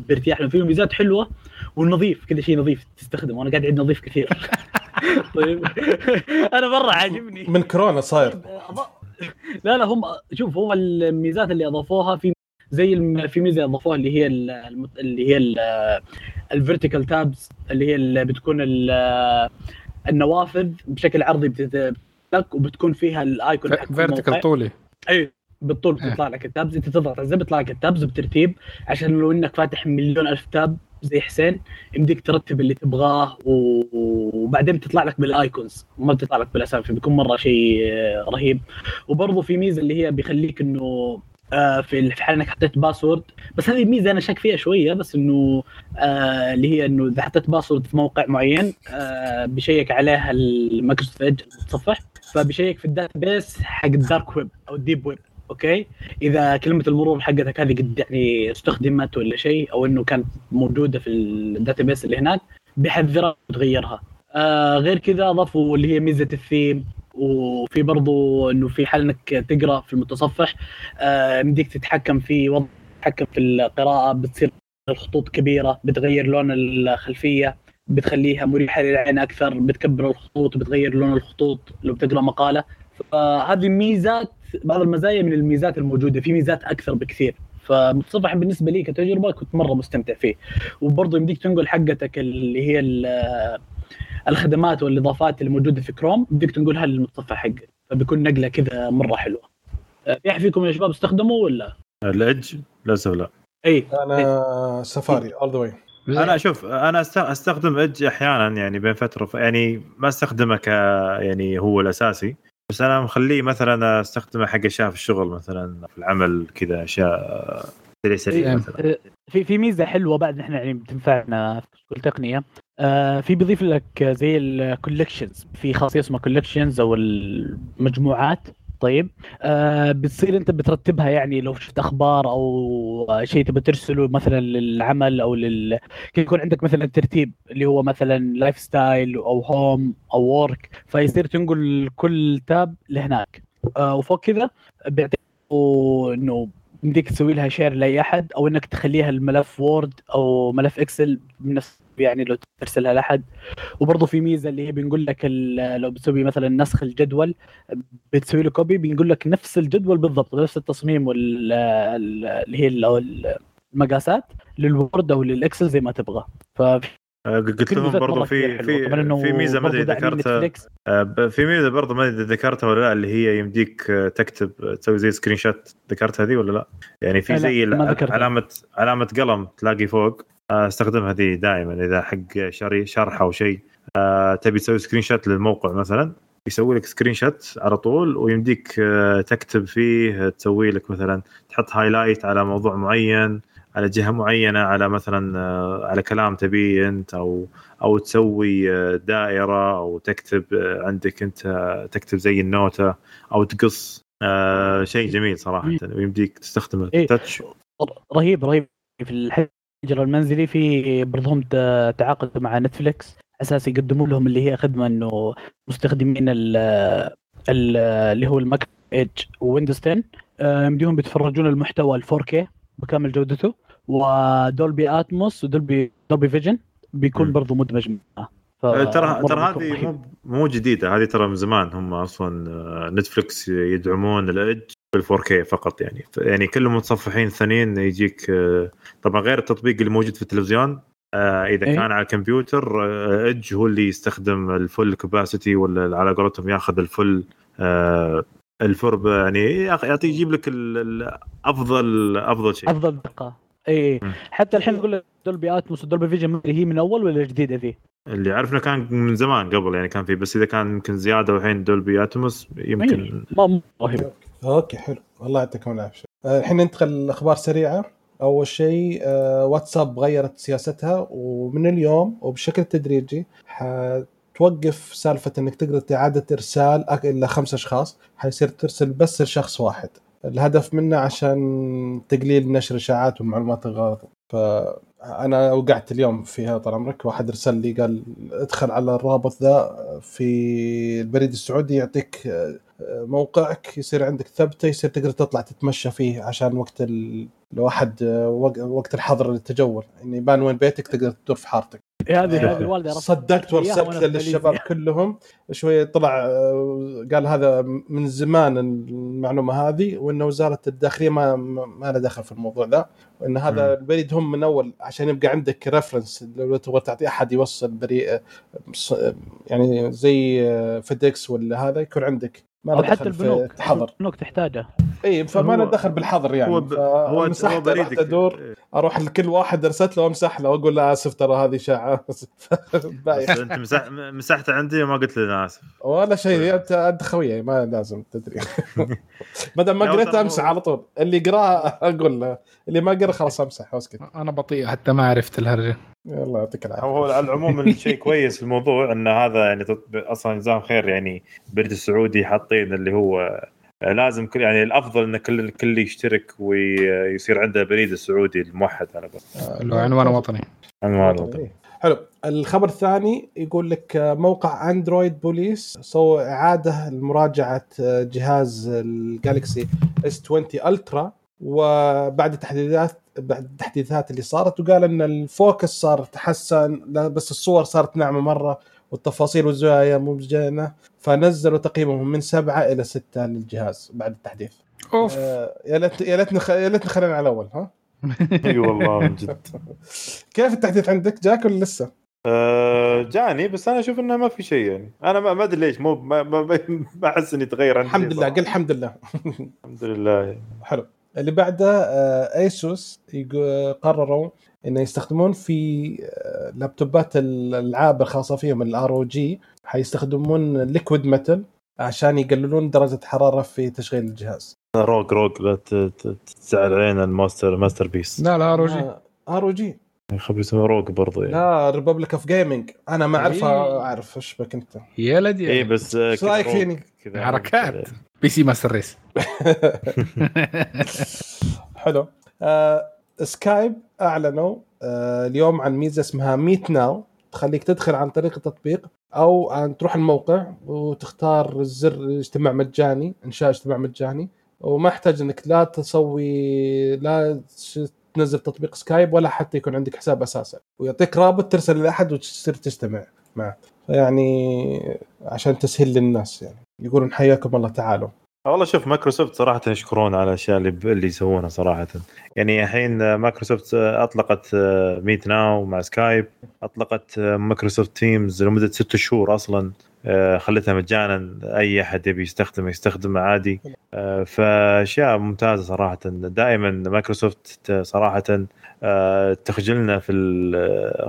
Speaker 3: بارتياح. لأنه فيه ميزات حلوة ونظيف كذا شيء نظيف تستخدمه. وأنا قاعد اعيد نظيف كثير. طيب. أنا مرة عاجبني.
Speaker 1: من كورونا صاير.
Speaker 3: لا لا هم شوف هو الميزات اللي أضافوها في زي الم... في ميزة أضافوها اللي هي. اللي هي ال vertical tabs اللي هي اللي بتكون ال- النوافذ بشكل عرضي بتت... لك وبتكون فيها ال
Speaker 2: icon
Speaker 3: vertical.
Speaker 2: طولي
Speaker 3: اي بالطول
Speaker 2: إيه.
Speaker 3: بتطلع لك ال tabs إنت تضغط على الزر بيطلع لك ال tabs بترتيب عشان لو إنك فاتح مليون ألف tab زي حسين يمديك ترتب اللي تبغاه. وبعدين بتطلع لك بال icons ما بتطلع لك بالأسامي فبيكون مرة شيء آه، رهيب وبرضه في ميزة اللي هي بيخليك إنه في في حال إنك حطيت password بس هذه ميزة أنا شاك فيها شوية بس إنه آه اللي هي إنه إذا حطيت password في موقع معين آه بيشيك عليها ال Microsoft Edge المتصفح فبيشيك في ال database حق ال dark web أو ال deep web okay؟ إذا كلمة المرور حقتك هذه قد يعني استخدمت ولا شيء أو إنه كانت موجودة في ال database اللي هناك بيحذرها وتغيرها. آه غير كذا أضافوا اللي هي ميزة الثيم. وفي برضو إنه في حال إنك تقرأ في المتصفح آه يمديك تتحكم في وضع تتحكم في القراءة بتصير الخطوط كبيرة بتغير لون الخلفية بتخليها مريحة للعين أكثر بتكبر الخطوط بتغير لون الخطوط لو بتقرأ مقالة. فهذه ميزات بعض المزايا من الميزات الموجودة في ميزات أكثر بكثير. فبصراحه بالنسبة لي كتجربة كنت مرة مستمتع فيه. وبرضه يمديك تنقل حقتك اللي هي الخدمات والإضافات اللي موجوده في كروم بدك تنقلها للمتصفح حقك. فبيكون نقلة كذا مرة حلوة. آه، في أحد فيكم يا شباب استخدموا ولا؟
Speaker 4: ال Edge للأسف لا.
Speaker 3: اي
Speaker 1: أنا Safari all the
Speaker 4: way أنا أشوف أنا أستخدم Edge أحيانا يعني بين فترة يعني ما أستخدمه ك يعني هو الأساسي. بس أنا مخليه مثلا أستخدمه حق أشياء في الشغل مثلا في العمل كذا أشياء سريع سريع
Speaker 2: إيه.
Speaker 4: مثلا.
Speaker 3: آه، في في ميزة حلوة بعد إحنا يعني بتنفعنا في كل تقنية. آه في بيضيف لك زي ال collections في خاصية اسمها collections أو المجموعات. طيب آه بتصير أنت بترتبها يعني لو شفت أخبار أو شيء تبي ترسله مثلا للعمل أو لل يكون عندك مثلا ترتيب اللي هو مثلا lifestyle أو home أو work فيصير تنقل كل tab لهناك. آه وفوق كذا بيعطيك انه يمديك تسوي لها share لأي أحد أو إنك تخليها الملف Word أو ملف Excel بنفس يعني لو ترسلها لأحد. وبرضه في ميزة اللي هي بنقول لك لو بتسوي مثلا نسخ الجدول بتسوي له copy بنقول لك نفس الجدول بالضبط بنفس التصميم اللي هي ال- المقاسات لل Word أو لل Excel زي ما تبغى. ففي
Speaker 4: قلت لهم برضو في. في في ميزة ما
Speaker 3: أدري
Speaker 4: ذكرتها. آه، في ميزة برضو ما أدري ذكرتها ولا لا اللي هي يمديك آه، تكتب تسوي زي screenshot ذكرت هذه ولا لا؟ يعني في زي
Speaker 3: ذكرتها.
Speaker 4: علامة علامة قلم تلاقي فوق آه، أستخدمها ذي دائما إذا حق شري شرح أو شيء آه، تبي تسوي screenshot للموقع مثلا يسوي لك screenshot على طول ويمديك آه، تكتب فيه تسوي لك مثلا تحط highlight على موضوع معين على جهة معينة على مثلا آه، على كلام تبيه أنت أو أو تسوي آه، دائرة أو تكتب آه، عندك أنت تكتب زي النوتة أو تقص آه، شيء جميل صراحة. ويمديك تستخدم
Speaker 3: إيه.
Speaker 4: ال touch.
Speaker 3: رهيب رهيب في الحجر المنزلي. في برضهم تعاقد مع Netflix أساس يقدموا لهم اللي هي خدمة إنه مستخدمين ال ال- اللي هو ال Mac Edge Windows 10 آه، يمديهم بيتفرجون المحتوى ال 4K بكامل جودته. و Dolby Atmos و Dolby Dolby
Speaker 4: Vision بيكون.
Speaker 3: برضو مدمج معه ف-
Speaker 4: آه، ترى ترى هذه. مو مو جديدة هذه ترى من زمان هم أصلا آه، Netflix يدعمون ال Edge بال 4K فقط يعني يعني كل المتصفحين الثانيين يجيك آه، طبعا غير التطبيق اللي موجود في التلفزيون آه، إذا
Speaker 3: إيه.
Speaker 4: كان على الكمبيوتر آه، Edge هو اللي يستخدم ال full capacity ولا على قولتهم ياخذ ال full آه، الفرب يعني يعطي يجيب لك ال- ال- افضل أفضل شيء
Speaker 3: أفضل دقة اي. حتى الحين يقول لك Dolby Atmos و Dolby Vision ما أدري هي من أول ولا جديده ذي
Speaker 4: اللي عرفنا كان من زمان قبل يعني كان في بس إذا كان يمكن زيادة والحين دولبي Atmos يمكن
Speaker 3: ما مو رهيب
Speaker 1: okay حلو. الله يعطيكم العافية. آه، الحين ننتقل لأخبار سريعة. أول شيء آه، واتساب غيرت سياستها ومن اليوم وبشكل تدريجي حتوقف سالفة إنك تقدر إعادة إرسال الا خمس أشخاص. حيصير ترسل بس لشخص واحد. الهدف منه عشان تقليل نشر اشاعات والمعلومات الغلط. فانا وقعت اليوم فيها طال عمرك واحد ارسل لي قال ادخل على الرابط ذا في البريد السعودي يعطيك موقعك يصير عندك ثبتة يصير تقدر تطلع تتمشى فيه عشان وقت ال... لو أحد وق- وقت الحظر للتجول يعني يبان وين بيتك تقدر تدور في حارتك
Speaker 3: هذه هذه الوالده رفضت
Speaker 1: صدقت وارسلت للشباب. كلهم شوية طلع آه، قال هذا من زمان المعلومة هذه وان وزارة الداخلية ما ما لها دخل في الموضوع ذا وإن هذا. البريد هم من أول عشان يبقى عندك reference لو تبغى تعطي أحد يوصل بريد يعني زي آه، FedEx ولا هذا يكون عندك ما
Speaker 3: أو
Speaker 1: له
Speaker 3: حتى البنوك
Speaker 1: الحظر.
Speaker 3: البنوك تحتاجه.
Speaker 1: إي فما له دخل بالحظر يعني
Speaker 4: هو ب... هو
Speaker 1: رحت
Speaker 4: بريدك.
Speaker 1: أدور أروح لكل واحد أرسلت له أمسح له واقول له آسف ترى هذه
Speaker 4: إشاعة. أنت مسح... مسحت عندي وما قلت لي أنا آسف.
Speaker 1: ولا شيء انت أنت خويي ما لازم تدري. ما دام ما
Speaker 4: لا،
Speaker 1: قريت
Speaker 4: أمسح
Speaker 1: على طول. اللي يقراه أقول له اللي ما قرا خلاص أمسح واسكت
Speaker 2: أنا بطيء حتى ما عرفت الهرجة.
Speaker 1: الله يعطيك العافية
Speaker 4: هو على العموم الشيء كويس في الموضوع إن هذا يعني أصلا نظام خير يعني بريد السعودي حاطين اللي هو لازم كل يعني الأفضل إن كل الكل يشترك ويصير عنده بريد السعودي الموحد على قولتهم
Speaker 2: اللي هو عنوان وطني
Speaker 4: عنوان.
Speaker 1: إيه. حلو الخبر الثاني يقول لك موقع Android Police سوى إعادة لمراجعة جهاز ال Galaxy S 20 Ultra وبعد التحديثات بعد التحديثات اللي صارت وقال إن ال focus صار تحسن لا بس الصور صارت ناعمة مرة والتفاصيل والزوايا مو فنزلوا تقييمهم من سبعة إلى ستة للجهاز بعد التحديث.
Speaker 2: أوف.
Speaker 1: آه، يا ليت يا ليتنا خ- يا ليتنا خلينا على الأول ها؟
Speaker 4: أي والله من جد.
Speaker 1: كيف التحديث عندك؟ جاك ولا لسه؟
Speaker 4: آه، جاني بس أنا أشوف إنه ما في شيء يعني. أنا ما ما أدري ليش مو ما ما ما- ما أحس إني تغير عندي
Speaker 1: الحمد لله. قل الحمد لله.
Speaker 4: الحمد لله.
Speaker 1: حلو. اللي بعده آه، ASUS يقو- قرروا إنه يستخدمون في آه، لابتوبات الألعاب الخاصة فيهم ال ROG حيستخدمون liquid metal عشان يقللون درجة الحراره في تشغيل الجهاز.
Speaker 4: ROG ROG لا ت- ت- تزعل علينا ال master master
Speaker 2: race. لا
Speaker 1: لا ROG ROG
Speaker 4: خبر اسمه ROG برضو يعني.
Speaker 1: لا Republic of Gaming أنا ما أعرف
Speaker 2: إيه.
Speaker 1: أعرف إيش بك أنت.
Speaker 2: يا لدي.
Speaker 4: اي بس آه،
Speaker 1: رأيك
Speaker 4: ROG
Speaker 1: فيني؟
Speaker 4: كذا.
Speaker 2: حركات. PC master race
Speaker 1: حلو. آه Skype أعلنوا آه اليوم عن ميزة اسمها Meet Now. تخليك تدخل عن طريق التطبيق أو عن تروح الموقع وتختار الزر اجتماع مجاني إنشاء اجتماع مجاني. وما يحتاج إنك لا تسوي لا تنزل تطبيق Skype ولا حتى يكون عندك حساب أساسا ويعطيك رابط ترسل لأحد وتصير تجتمع معه فيعني عشان تسهيل للناس يعني. يقولون حياكم الله تعالوا.
Speaker 4: والله شوف مايكروسوفت صراحة يشكرون على الأشياء اللي اللي يسوونها صراحة. يعني الحين مايكروسوفت أطلقت Meet Now مع Skype أطلقت Microsoft Teams لمدة ست شهور أصلا آه، خلتها مجانا أي أحد يبي يستخدم يستخدمه عادي. آه، فأشياء ممتازة صراحة. دائما مايكروسوفت صراحة آه، تخجلنا في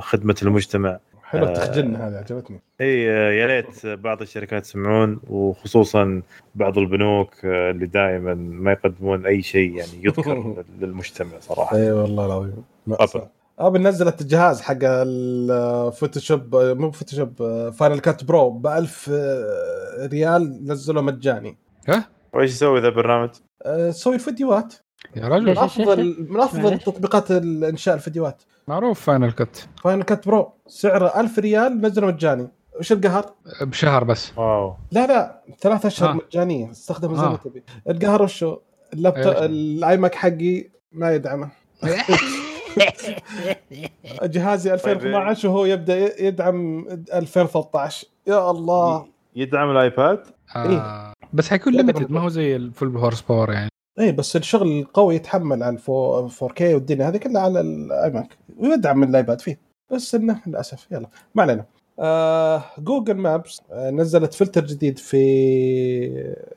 Speaker 4: خدمة المجتمع.
Speaker 1: حلو
Speaker 4: آه.
Speaker 1: تخجلنا هذه عجبتني
Speaker 4: إي آه، يا ريت بعض الشركات يسمعون وخصوصا بعض البنوك آه، اللي دائما ما يقدمون أي شيء يعني يذكر للمجتمع صراحة
Speaker 1: إي والله العظيم مأساة. Apple نزلت الجهاز حق ال Photoshop مو Photoshop Final Cut Pro ب 1000 ريال نزله مجاني
Speaker 2: ها
Speaker 4: وإيش يسوي ذا البرنامج؟
Speaker 1: تسوي الفيديوهات
Speaker 2: يا رجل
Speaker 1: من افضل من
Speaker 3: أفضل.
Speaker 1: تطبيقات انشاء الفيديوهات
Speaker 2: معروف Final Cut
Speaker 1: Final Cut Pro سعره 1000 ريال نزله مجاني وش القهر؟
Speaker 2: بشهر بس
Speaker 4: wow
Speaker 1: لا لا ثلاثة أشهر
Speaker 2: آه.
Speaker 1: مجانية استخدمه زي ما
Speaker 2: آه.
Speaker 1: تبي القهر وشو؟ اللابتوب؟ ال iMac حقي ما يدعمه جهازي 2012 وهو يبدأ يدعم 2013 يا الله
Speaker 4: يدعم ال iPad؟
Speaker 2: آه. بس حيكون
Speaker 1: limited.
Speaker 2: ما هو زي ال full horse power يعني
Speaker 1: اي بس الشغل القوي يتحمل على الفو 4K والدنيا هذه كلها على ال iMac ويدعم من ال iPad فيه. بس إنه للأسف يلا. ما علينا. آه Google Maps آه نزلت فلتر جديد في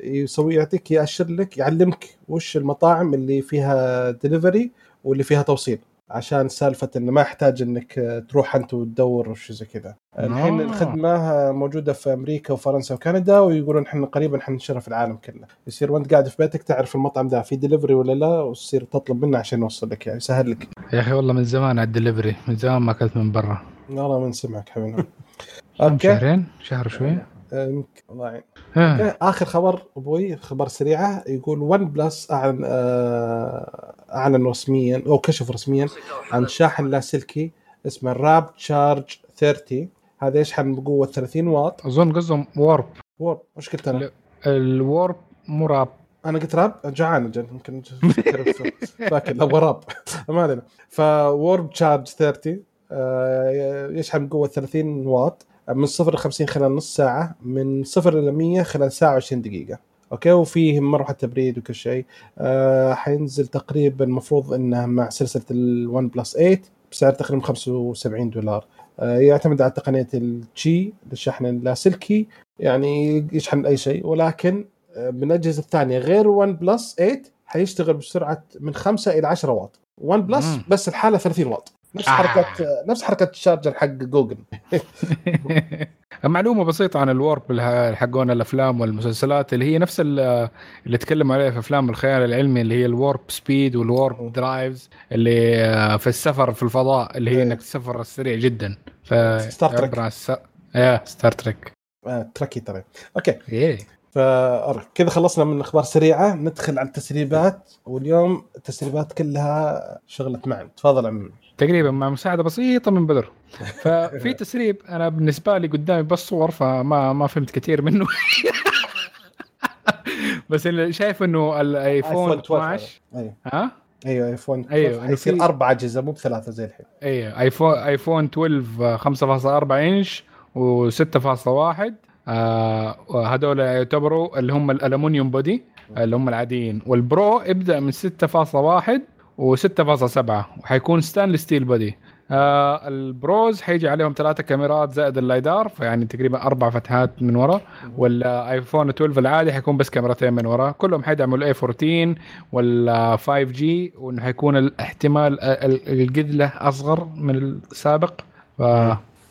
Speaker 1: يسوي يعطيك يأشر لك يعلمك وش المطاعم اللي فيها دليفري واللي فيها توصيل. عشان سالفة إنه ما يحتاج إنك آه، تروح أنت وتدور وش زي كذا. الحين
Speaker 2: آه.
Speaker 1: الخدمة موجودة في أمريكا وفرنسا وكندا ويقولون إحنا قريبا حننشرها في العالم كله. يصير وأنت قاعد في بيتك تعرف المطعم ده في دليفري ولا لا وتصير تطلب منه عشان يوصل لك يعني يسهل لك.
Speaker 2: يا أخي والله من زمان على الدليفري من زمان ما أكلت من برا.
Speaker 1: والله من سمعك حبيبي. أوكي.
Speaker 2: شهرين شهر شوي
Speaker 1: آه، يمكن الله يعين. آخر خبر أبوي خبر سريعة يقول OnePlus أعلن آه، أعلن رسميا أو كشف رسميا عن شاحن لاسلكي اسمه Warp Charge 30 هذا يشحن بقوة؟ 30 واط.
Speaker 2: أظن قصدهم Warp
Speaker 1: Warp وش قلت أنا؟
Speaker 2: لا. ال Warp مو راب.
Speaker 1: أنا قلت راب؟ جعان أجل يمكن فاكر لا راب ما علينا. ف Warp Charge 30 آه، يشحن بقوة؟ 30 واط. من 0 ل 50 خلال نص ساعة من 0 إلى 100 خلال ساعة 20 دقيقة. أوكي؟ وفيه مروحه تبريد وكل شيء. آه، حينزل تقريبا المفروض إنه مع سلسلة ال OnePlus 8 بسعر تقريبا 75 دولار. آه، يعتمد على تقنية الجي للشحن اللاسلكي يعني يشحن أي شيء. ولكن بالاجهزه الثانية غير OnePlus 8 حيشتغل بسرعة من 5 إلى 10 واط.
Speaker 2: OnePlus.
Speaker 1: بس الحالة 30 واط. نفس
Speaker 2: آه.
Speaker 1: حركه نفس حركة ال charger حق جوجل.
Speaker 2: معلومة بسيطة عن ال Warp حقون الأفلام والمسلسلات اللي هي نفس ال- اللي تكلم عليها في أفلام الخيال العلمي اللي هي ال warp speed وال warp drives اللي آه، في السفر في الفضاء اللي هي
Speaker 1: إيه.
Speaker 2: إنك تسافر سريع جدا. ف
Speaker 1: Star
Speaker 2: Trek. عن الس... يا Star Trek
Speaker 1: آه تركي ترى أوكي.
Speaker 2: إيه.
Speaker 1: فكذا خلصنا من أخبار سريعة. ندخل على التسريبات. واليوم التسريبات كلها شغلت معا تفضل عم
Speaker 2: تقريبا مع مساعدة بسيطة من بدر. ففي تسريب أنا بالنسبة لي قدامي بس صور فما ما فهمت كثير منه. بس اللي شايف إنه ال iPhone 12
Speaker 1: أيوه.
Speaker 2: ها؟ أيوه
Speaker 1: iPhone حيصير
Speaker 2: في-
Speaker 1: أربع اجهزه مو بثلاثة زي الحين.
Speaker 2: أيوه iPhone iPhone 12 5.4 إنش و6.1 آه هذول يعتبروا اللي هم ال aluminum body اللي هم العاديين. وال Pro يبدأ من 6.1 و6.7 وحيكون ستانلس ستيل بودي. آه البروز حيجي عليهم ثلاثة كاميرات زائد اللايدار فيعني تقريبا أربع فتحات من ورا. والايفون 12 العادي حيكون بس كاميرتين من ورا. كلهم حيدعموا الاي 14 وال 5 جي وإنه حيكون الاحتمال ال- القذله أصغر من السابق. ف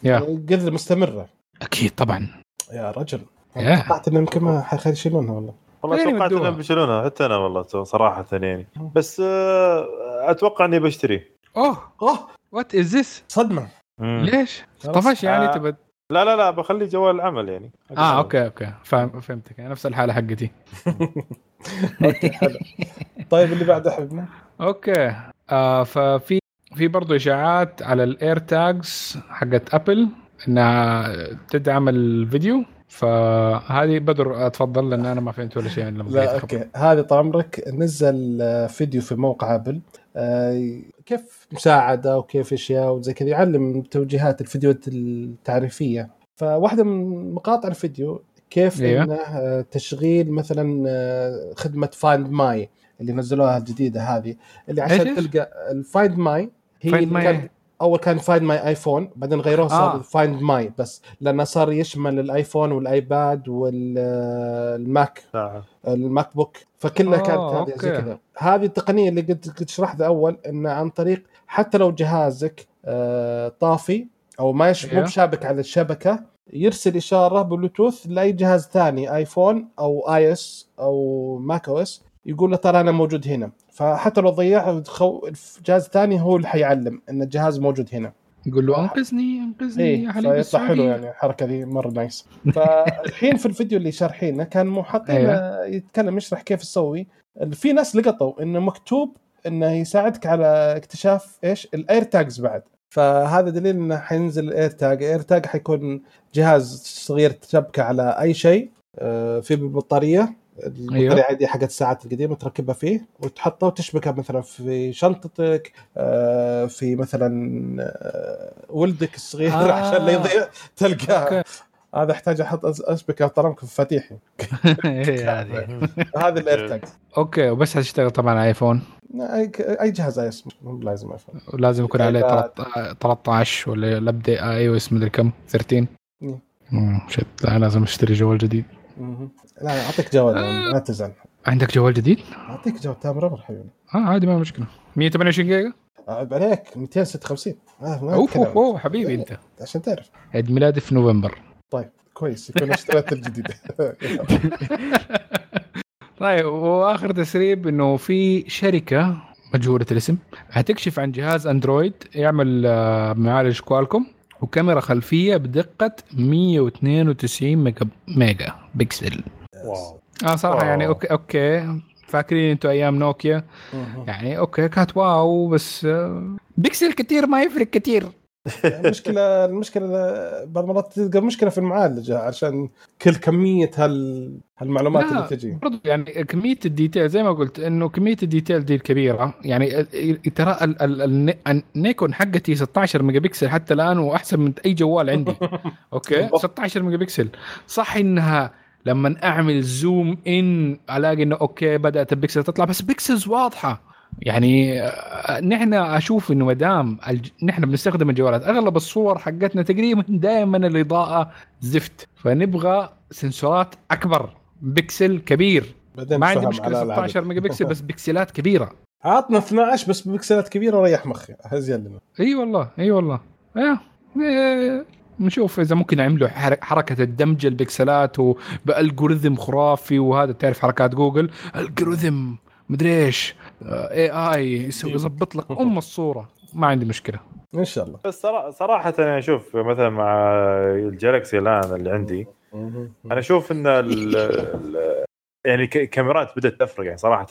Speaker 2: يا
Speaker 1: قدر مستمرة.
Speaker 2: أكيد طبعا.
Speaker 1: يا رجل. توقعت انهم يمكن ما حيخلي يشيلونها والله.
Speaker 4: والله توقعت. إنهم بيشيلونها. حتى أنا والله صراحة يعني. بس آه، أتوقع إني بشتري.
Speaker 2: أوه.
Speaker 1: أوه.
Speaker 2: وات از ذس
Speaker 4: صدمة.
Speaker 2: ليش؟ طفش يعني
Speaker 4: آه.
Speaker 2: تبى
Speaker 4: لا لا لا بخلي جوال العمل يعني.
Speaker 2: آه أوكي أوكي. فاهم فهمتك. يعني نفس الحالة حقتي.
Speaker 1: طيب اللي بعده حبيبنا.
Speaker 2: أوكي. آه ففي في برضه إشاعات على الاير تاجز حقت ابل إنها تدعم الفيديو فهذه بدر أتفضل لأن أنا ما فهمت ولا شيء لما
Speaker 1: لا. أوكي. هذا طال عمرك نزل فيديو في موقع أبل. آه، كيف مساعدة وكيف أشياء وزي كذا؟ يعلم توجيهات الفيديوهات التعريفية. فواحدة من مقاطع الفيديو كيف
Speaker 2: أيوة.
Speaker 1: إنه آه، تشغيل مثلا آه، خدمة فايند ماي اللي نزلوها الجديدة هذه. اللي عشان
Speaker 2: إيش؟
Speaker 1: تلقى الفايند ماي هي
Speaker 2: Find
Speaker 1: اللي
Speaker 2: My.
Speaker 1: كان أول كان فايند ماي ايفون بعدين غيروه صار
Speaker 2: آه.
Speaker 1: فايند ماي بس لأنه صار يشمل الآيفون والآيباد والماك الماك بوك فكلها
Speaker 2: آه،
Speaker 1: كانت هذه زي. كذا هذه التقنية اللي قد قد شرحتها أول انه عن طريق حتى لو جهازك آه، طافي أو ما يش... مو
Speaker 2: أيوه.
Speaker 1: بشابك على الشبكة يرسل إشارة بلوتوث لأي جهاز ثاني آيفون أو آي إس أو ماك أو إس يقول له ترى أنا موجود هنا. فحتى لو ضيع. جهاز ثاني هو اللي حيعلم إن الجهاز موجود هنا.
Speaker 2: يقول له أنقذني أنقذني
Speaker 1: إيه
Speaker 2: يا حبيبي
Speaker 1: فيطلع حلو يعني الحركه دي مرة نايس فالحين في الفيديو اللي شارحينه كان مو حاطين
Speaker 2: أيوة.
Speaker 1: يتكلم يشرح كيف تسوي في ناس لقطوا إنه مكتوب إنه يساعدك على اكتشاف إيش؟ الاير تاجز بعد. فهذا دليل إنه حينزل الاير تاج الاير تاج حيكون جهاز صغير تشبكه على أي شيء آه، في بطاريه البطاريه
Speaker 2: أيوة.
Speaker 1: عادي حقت الساعات القديمة تركبها فيه وتحطها وتشبكها مثلا في شنطتك آه، في مثلا آه، ولدك الصغير
Speaker 2: آه.
Speaker 1: عشان لا يضيع تلقاه
Speaker 2: أوكي
Speaker 1: هذا احتاج أحط أشبكة في مفاتيحي
Speaker 2: إيه هذه.
Speaker 1: هذا الاير تاج
Speaker 2: أوكي وبس هتشتغل طبعا على ايفون
Speaker 1: أي جهاز أي اس مو لازم ايفون
Speaker 2: ولازم يكون عليه
Speaker 1: إيباد.
Speaker 2: 13 ولا الابديت آي أو إس مدري كم 13
Speaker 1: مم.
Speaker 2: مم، شت لا لازم أشتري جوال جديد.
Speaker 1: لا أعطيك جوال لا تزعل.
Speaker 2: عندك جوال جديد؟
Speaker 1: أعطيك جوال تام ربر حبيبي
Speaker 2: آه عادي ما مشكلة. 128 جيجا؟
Speaker 1: عيب عليك 256 آه ما أوف.
Speaker 2: أوف أوف حبيبي أنت.
Speaker 1: عشان تعرف.
Speaker 2: عيد ميلادي في نوفمبر.
Speaker 1: طيب كويس يكون اشتريت الجديد.
Speaker 2: طيب وآخر تسريب إنه في شركة مجهولة الاسم هتكشف عن جهاز أندرويد يعمل آه، معالج كوالكوم. وكاميرا خلفية بدقة 192 ميجا ميجا بكسل.
Speaker 4: واو.
Speaker 2: آه صراحة يعني
Speaker 4: واو.
Speaker 2: أوكي أوكي. فاكرين أنتم أيام نوكيا. يعني أوكي كانت واو بس آه، بكسل كثير ما يفرق كثير
Speaker 1: المشكلة المشكلة بعض المرات تلقى مشكلة في المعالجة عشان كل كمية هال هالمعلومات اللي تجي.
Speaker 2: برضو يعني كمية الديتيل زي ما قلت إنه كمية الديتيل دي الكبيره يعني ترى ال- ال- ال- النيكون حقتي 16 ميجا بكسل حتى الآن وأحسن من أي جوال عندي. أوكي؟
Speaker 1: بالضبط.
Speaker 2: 16 ميجا بكسل صح إنها لما أعمل زوم إن ألاقي إنه أوكي بدأت البكسل تطلع بس بكسلز واضحة. يعني نحن أشوف إنه ما دام الج- نحن بنستخدم الجوالات أغلب الصور حقتنا تقريبا دائما الاضاءه زفت فنبغى سنسورات أكبر بكسل كبير ما عندي مشكلة
Speaker 1: على
Speaker 2: 16
Speaker 1: العدد.
Speaker 2: ميجا بكسل بس بكسلات كبيرة
Speaker 1: عطنا 12 بس ببكسلات كبيرة وريح مخي هزين لنا
Speaker 2: أي والله أي والله إيه. إيه. نشوف إذا ممكن يعملوا حر- حركة الدمج البكسلات وبالجوريثم خرافي وهذا تعرف حركات جوجل الجوريثم مدري إيش اي اي يظبط لك أم الصورة. ما عندي مشكلة.
Speaker 1: إن شاء الله.
Speaker 4: بس صرا- صراحة أنا أشوف مثلا مع الجالكسي الآن اللي عندي أنا أشوف إن ال ال يعني ك- كاميرات بدأت تفرق. يعني صراحة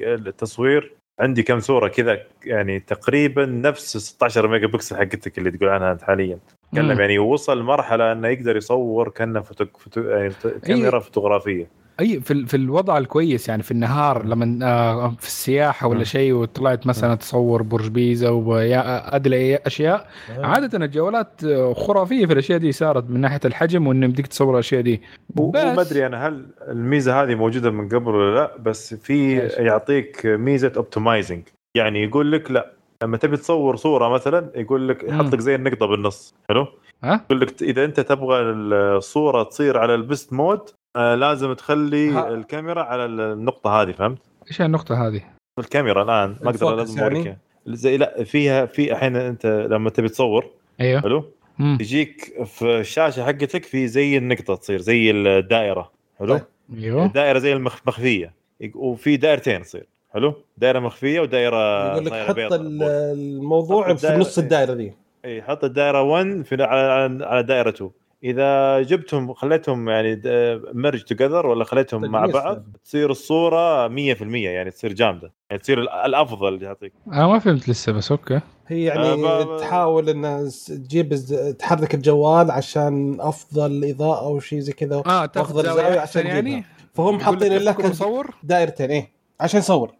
Speaker 4: التصوير عندي كم صورة كذا يعني تقريبا نفس 16 ميجا بكسل حقتك اللي تقول عنها أنت حاليا. تكلم يعني وصل مرحلة إنه يقدر يصور كأنه فوتو... فوتو... يعني ت- كاميرا فوتوغرافية.
Speaker 2: أي في في الوضع الكويس يعني في النهار لما آه، في السياحة ولا
Speaker 4: مم.
Speaker 2: شيء وطلعت مثلا تصور برج بيزا وادري أشياء عادة الجوالات خرافية في الأشياء دي صارت من ناحية الحجم وانه يمديك تصور الأشياء دي
Speaker 4: وما أدري أنا هل الميزة هذه موجودة من قبل ولا لا بس في؟ يعطيك ميزة اوبتمايزنج يعني يقول لك لا لما تبي تصور صورة مثلا يقول لك يحط. لك زي النقطة بالنص حلو
Speaker 2: ها
Speaker 4: يقول لك إذا أنت تبغى الصورة تصير على البست مود آه لازم تخلي
Speaker 1: ها.
Speaker 4: الكاميرا على النقطة هذه فهمت
Speaker 2: إيش النقطة هذه؟
Speaker 4: الكاميرا الآن ما
Speaker 1: أقدر
Speaker 4: لازم
Speaker 1: يعني؟
Speaker 4: اوريك إياها. زي لا فيها في الحين أنت لما تبي تصور
Speaker 2: أيوه
Speaker 4: حلو
Speaker 2: مم.
Speaker 4: يجيك في الشاشة حقتك في زي النقطة تصير زي الدائرة حلو
Speaker 1: طيب.
Speaker 2: أيوه
Speaker 4: دائره زي المخفيه وفي دائرتين تصير حلو دائرة مخفية ودائرة
Speaker 1: يقول لك حط الموضوع
Speaker 4: حط
Speaker 1: في
Speaker 4: الدائرة-
Speaker 1: نص الدائره ذي
Speaker 4: اي حط الدائرة 1 في على على دائرة 2 إذا جبتهم خليتهم يعني ميرج توجذر ولا خليتهم مع بعض. تصير الصورة 100% يعني تصير جامدة. يعني تصير ال- الأفضل يعطيك.
Speaker 2: أنا ما فهمت لسه بس أوكي.
Speaker 1: هي يعني
Speaker 4: آه، ب-
Speaker 1: تحاول انها تجيب تحرك الجوال عشان أفضل إضاءة أو شيء زي كذا آه
Speaker 2: تأخذ
Speaker 1: زاوية عشان
Speaker 2: يعني.
Speaker 1: فهم حاطين لك
Speaker 2: مصور
Speaker 1: دائرتين إيه عشان يصور.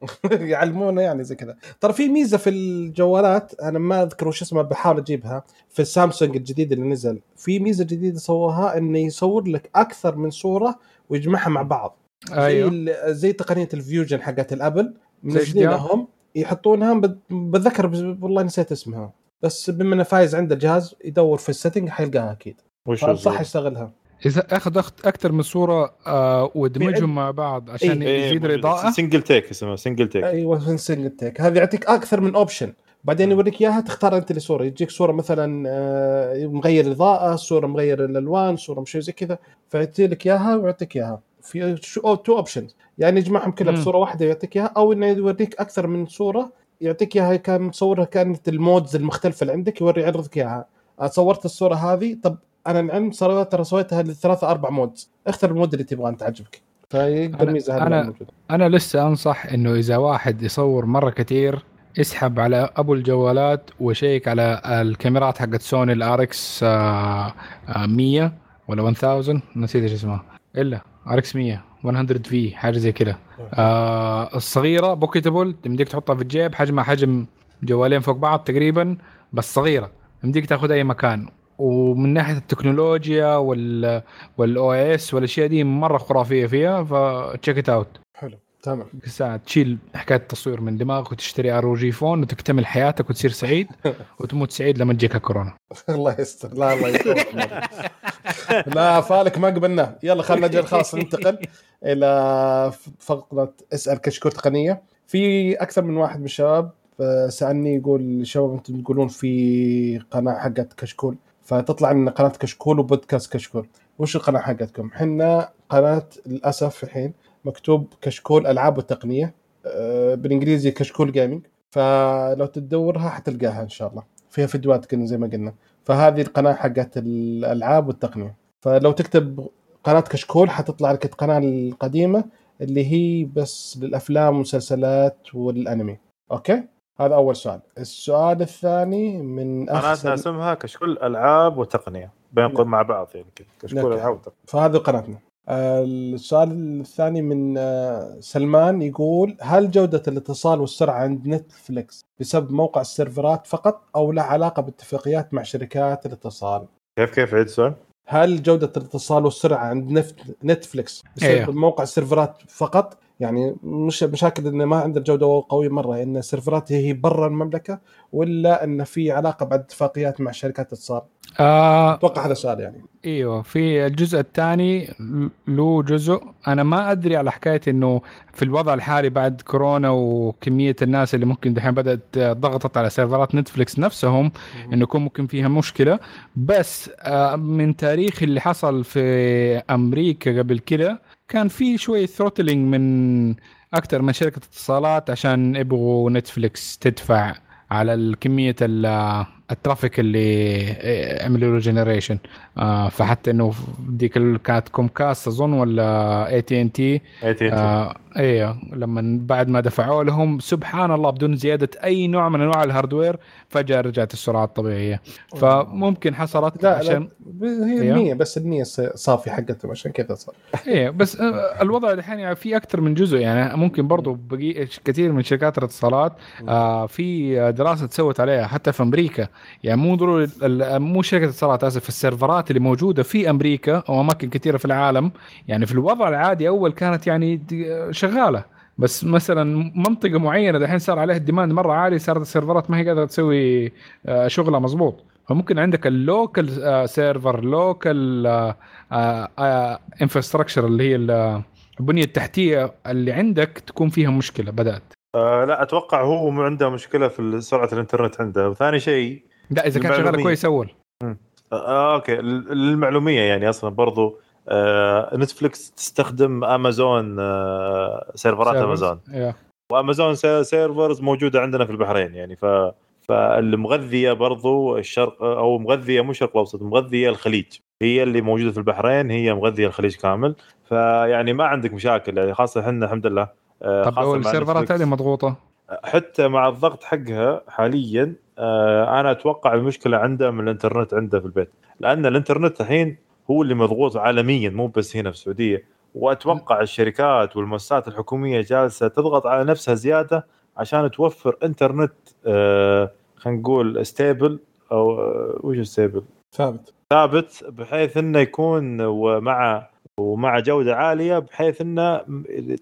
Speaker 1: يعلمونا يعني زي كذا. ترى في ميزة في الجوالات أنا ما أذكر وش اسمها بحاول أجيبها في السامسونج الجديد اللي نزل. في ميزة جديدة سووها إنه يصور لك أكثر من صورة ويجمعها مع بعض.
Speaker 2: أيوه.
Speaker 1: زي زي تقنية ال fusion حقت الأبل
Speaker 2: زي
Speaker 1: منزلينها
Speaker 2: HDR؟
Speaker 1: هم يحطونها بت- بتذكر والله نسيت اسمها. بس بما إنه فايز عنده الجهاز يدور في ال settings حيلقاها أكيد.
Speaker 4: وش
Speaker 1: صح يشتغلها.
Speaker 2: إذا أخذ أخت- أكثر من صورة آه وادمجهم مع بعض عشان
Speaker 1: إيه،
Speaker 2: يزيد الاضاءه
Speaker 4: single take اسمه single
Speaker 1: take أيوه single take هذا يعطيك أكثر من option بعدين يوريك إياها تختار أنت الصورة يجيك صورة مثلا آه، مغير الاضاءه صورة مغير الألوان صورة مش زي كذا. فيعطي لك إياها ويعطيك إياها. في two options يعني يجمعهم كلها. بصورة واحدة يعطيك إياها أو إنه يوريك أكثر من صورة يعطيك إياها كان مصورها كانت ال modes المختلفة اللي عندك يوري يعرضك إياها. آه، صورت الصورة هذه طب أنا العلم صار ترى سويتها لثلاثة أربع modes اختر ال mode اللي تبغاه أنت عجبك فيقدر
Speaker 2: أنا-
Speaker 1: ميزه
Speaker 2: أنا-
Speaker 1: موجوده
Speaker 2: أنا لسه أنصح إنه إذا واحد يصور مرة كثير اسحب على أبو الجوالات وشيك على الكاميرات حقت سوني ال RX 100 ولا 1000 نسيت إيش اسمها. إلا RX 100 100 في حاجة زي كذا. آه الصغيرة pocketable تمديك تحطها في الجيب حجمها حجم جوالين فوق بعض تقريبا بس صغيرة. تمديك تاخذ أي مكان. ومن ناحية التكنولوجيا وال وال OS والأشياء دي مرة خرافية فيها ف check it out
Speaker 1: حلو تمام.
Speaker 2: ساعة تشيل حكاية التصوير من دماغك وتشتري ROG Phone وتكتمل حياتك وتصير سعيد وتموت سعيد لما تجيك كورونا
Speaker 1: الله يستر. لا الله يستر لا فالك ما قبلناه يلا خلينا نجي خلاص ننتقل إلى فقرة اسأل كشكول تقنيه في أكثر من واحد من الشباب آه، سألني يقول شباب أنتم تقولون في قناة حقت كشكول. فتطلع لنا قناة كشكول وبودكاست كشكول. وش القناة حقتكم؟ إحنا قناة للأسف الحين مكتوب كشكول ألعاب وتقنية آه، بالإنجليزي كشكول gaming فلو تدورها حتلقاها إن شاء الله. فيها فيديوهات كنا زي ما قلنا. فهذه القناة حقت الألعاب والتقنية. فلو تكتب قناة كشكول حتطلع لك القناة القديمة اللي هي بس للأفلام والمسلسلات والأنمي. أوكي؟ هذا أول سؤال السؤال الثاني من
Speaker 4: قناتنا اسمها كشكول ألعاب وتقنية بين مع بعض يعني كذا كشكول
Speaker 1: نعم.
Speaker 4: ألعاب وتقنية
Speaker 1: فهذه قناتنا السؤال الثاني من آه، سلمان يقول هل جودة الاتصال والسرعة عند نتفليكس بسبب موقع ال serverات فقط أو له علاقة باتفاقيات مع شركات الاتصال؟
Speaker 4: كيف كيف عيد السؤال؟
Speaker 1: هل جودة الاتصال والسرعة عند نفت- نتفليكس بسبب
Speaker 2: أيوه.
Speaker 1: موقع ال serverات فقط؟ يعني مش مشاكل إنه ما عنده جودة قوية مرة إن ال serverات هي برا المملكة ولا انه في علاقة بعد اتفاقيات مع شركات اتصال؟
Speaker 2: آه
Speaker 1: أتوقع هذا السؤال يعني.
Speaker 2: إيوه في الجزء الثاني له جزء أنا ما أدري على حكاية إنه في الوضع الحالي بعد كورونا وكمية الناس اللي ممكن دحين بدأت ضغطت على serverات نتفليكس نفسهم إنه يكون ممكن فيها مشكلة بس آه، من تاريخ اللي حصل في أمريكا قبل كده كان في شوية throttling من أكثر من شركة اتصالات عشان يبغوا نتفليكس تدفع على الكمية ال- ال traffic اللي عملوا له generation فحتى إنه ديك كانت كومكاست أظن ولا اي تي ان تي
Speaker 4: اي تي
Speaker 2: آه أيوه لما بعد ما دفعوا لهم سبحان الله بدون زيادة أي نوع من أنواع ال hardware فجأة رجعت السرعة الطبيعية. فممكن حصلت
Speaker 1: لا
Speaker 2: عشان
Speaker 1: لا هي. النيه بس النيه صافي حقتهم عشان كذا صار.
Speaker 2: إيه بس آه، الوضع الحين يعني في أكثر من جزء. يعني ممكن برضو بقي كثير من شركات الاتصالات آه في دراسة تسوت عليها حتى في أمريكا. يعني مو ضروري ال- مو شركة اتصالات آسف السيرفرات اللي موجودة في أمريكا أو أماكن كثيرة في العالم. يعني في الوضع العادي أول كانت يعني شغالة. بس مثلا منطقة معينة دحين صار عليها ال demand مرة عالي صارت ال serverات ما هي قادرة تسوي آه، شغلها مظبوط فممكن عندك ال local آه، server local infrastructure اللي هي ال- البنية التحتية اللي عندك تكون فيها مشكلة بدأت.
Speaker 4: آه لا أتوقع هو عنده مشكلة في سرعة الإنترنت عنده وثاني شيء
Speaker 2: لا إذا كان
Speaker 4: شغالة.
Speaker 2: كويس أول.
Speaker 4: آه أوكي ل- للمعلومية يعني أصلا برضو آه نتفلكس تستخدم أمازون آه serverات
Speaker 2: servers.
Speaker 4: أمازون
Speaker 2: يا.
Speaker 4: وأمازون سي- servers موجودة عندنا في البحرين يعني ف فالمغذية برضو الشرق أو مغذية مو الشرق الأوسط مغذية الخليج هي اللي موجودة في البحرين هي مغذية الخليج كامل فيعني ما عندك مشاكل يعني خاصة إحنا الحمد لله آه،
Speaker 2: طب ال
Speaker 4: serverات.
Speaker 2: هذه مضغوطة
Speaker 4: حتى مع الضغط حقها حاليا آه، أنا أتوقع المشكلة عنده من الإنترنت عنده في البيت. لأن الإنترنت الحين هو اللي مضغوط عالميا مو بس هنا في السعودية. وأتوقع الشركات والمؤسسات الحكومية جالسة تضغط على نفسها زيادة عشان توفر إنترنت آه، خلينا نقول stable أو آه، وش stable
Speaker 1: ثابت.
Speaker 4: ثابت بحيث إنه يكون ومع ومع جودة عالية بحيث إنه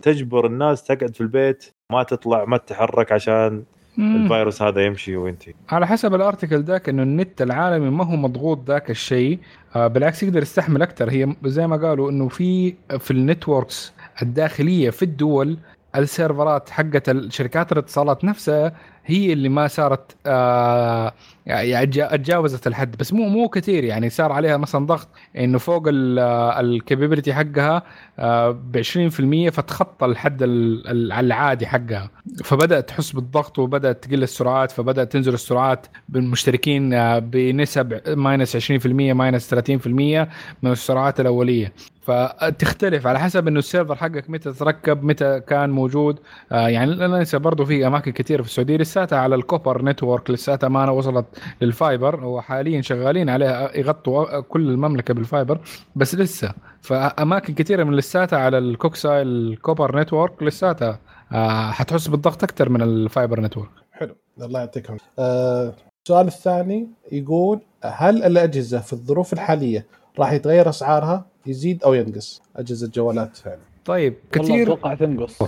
Speaker 4: تجبر الناس تقعد في البيت ما تطلع ما تتحرك عشان
Speaker 2: مم.
Speaker 4: الفيروس هذا يمشي وينتهي
Speaker 2: على حسب ال article ذاك إنه النت العالمي ما هو مضغوط ذاك الشيء آه بالعكس يقدر يستحمل أكثر هي زي ما قالوا إنه في في ال networks الداخلية في الدول ال server ات حقت الشركات الاتصالات نفسها هي اللي ما صارت آه يعني جا- تجاوزت الحد بس مو مو كثير يعني صار عليها مثلا ضغط إنه فوق ال capability حقها آه ب 20% فتخطى الحد ال- ال- العادي حقها. فبدأت تحس بالضغط وبدأت تقل السرعات فبدأت تنزل السرعات بالمشتركين آه، بنسب minus 20% minus 30% من السرعات الأولية. فتختلف على حسب إنه ال server حقك متى تركب متى كان موجود. آه يعني لا ننسى برضه في أماكن كثيره في السعودية لساتها على ال copper network لساتها ما وصلت لل fiber. وحاليا شغالين عليها يغطوا كل المملكة بال fiber بس لسه. فأماكن كثيره من لساتها على ال coaxial ال copper network لساتها. آه حتحس بالضغط أكثر من ال fiber network.
Speaker 1: حلو. الله يعطيك العافية. آه، السؤال الثاني يقول هل الأجهزة في الظروف الحالية راح يتغير أسعارها؟ يزيد أو ينقص أجهزة جوالات يعني
Speaker 2: طيب كثير
Speaker 3: أتوقع تنقص.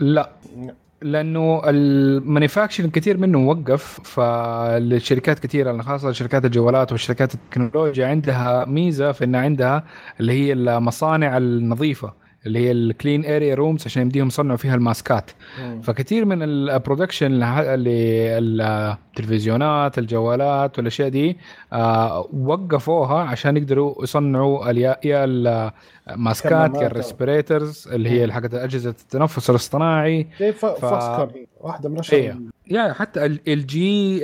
Speaker 2: لا لأنه ال manufacturing كثير منه موقف فالشركات كثيرة خاصة شركات الجوالات وشركات التكنولوجيا عندها ميزة في ان عندها اللي هي المصانع النظيفة. اللي هي ال clean area rooms عشان يمديهم يصنعوا فيها ال mask ات. فكثير من ال production للتلفزيونات الجوالات والأشياء دي آه، وقفوها عشان يقدروا يصنعوا يا ال
Speaker 1: mask ات
Speaker 2: يا
Speaker 1: ال
Speaker 2: respirators اللي هي حقت أجهزة التنفس الاصطناعي.
Speaker 1: ف... واحدة من
Speaker 2: إيه.
Speaker 1: أشهر.
Speaker 2: yeah حتى ال G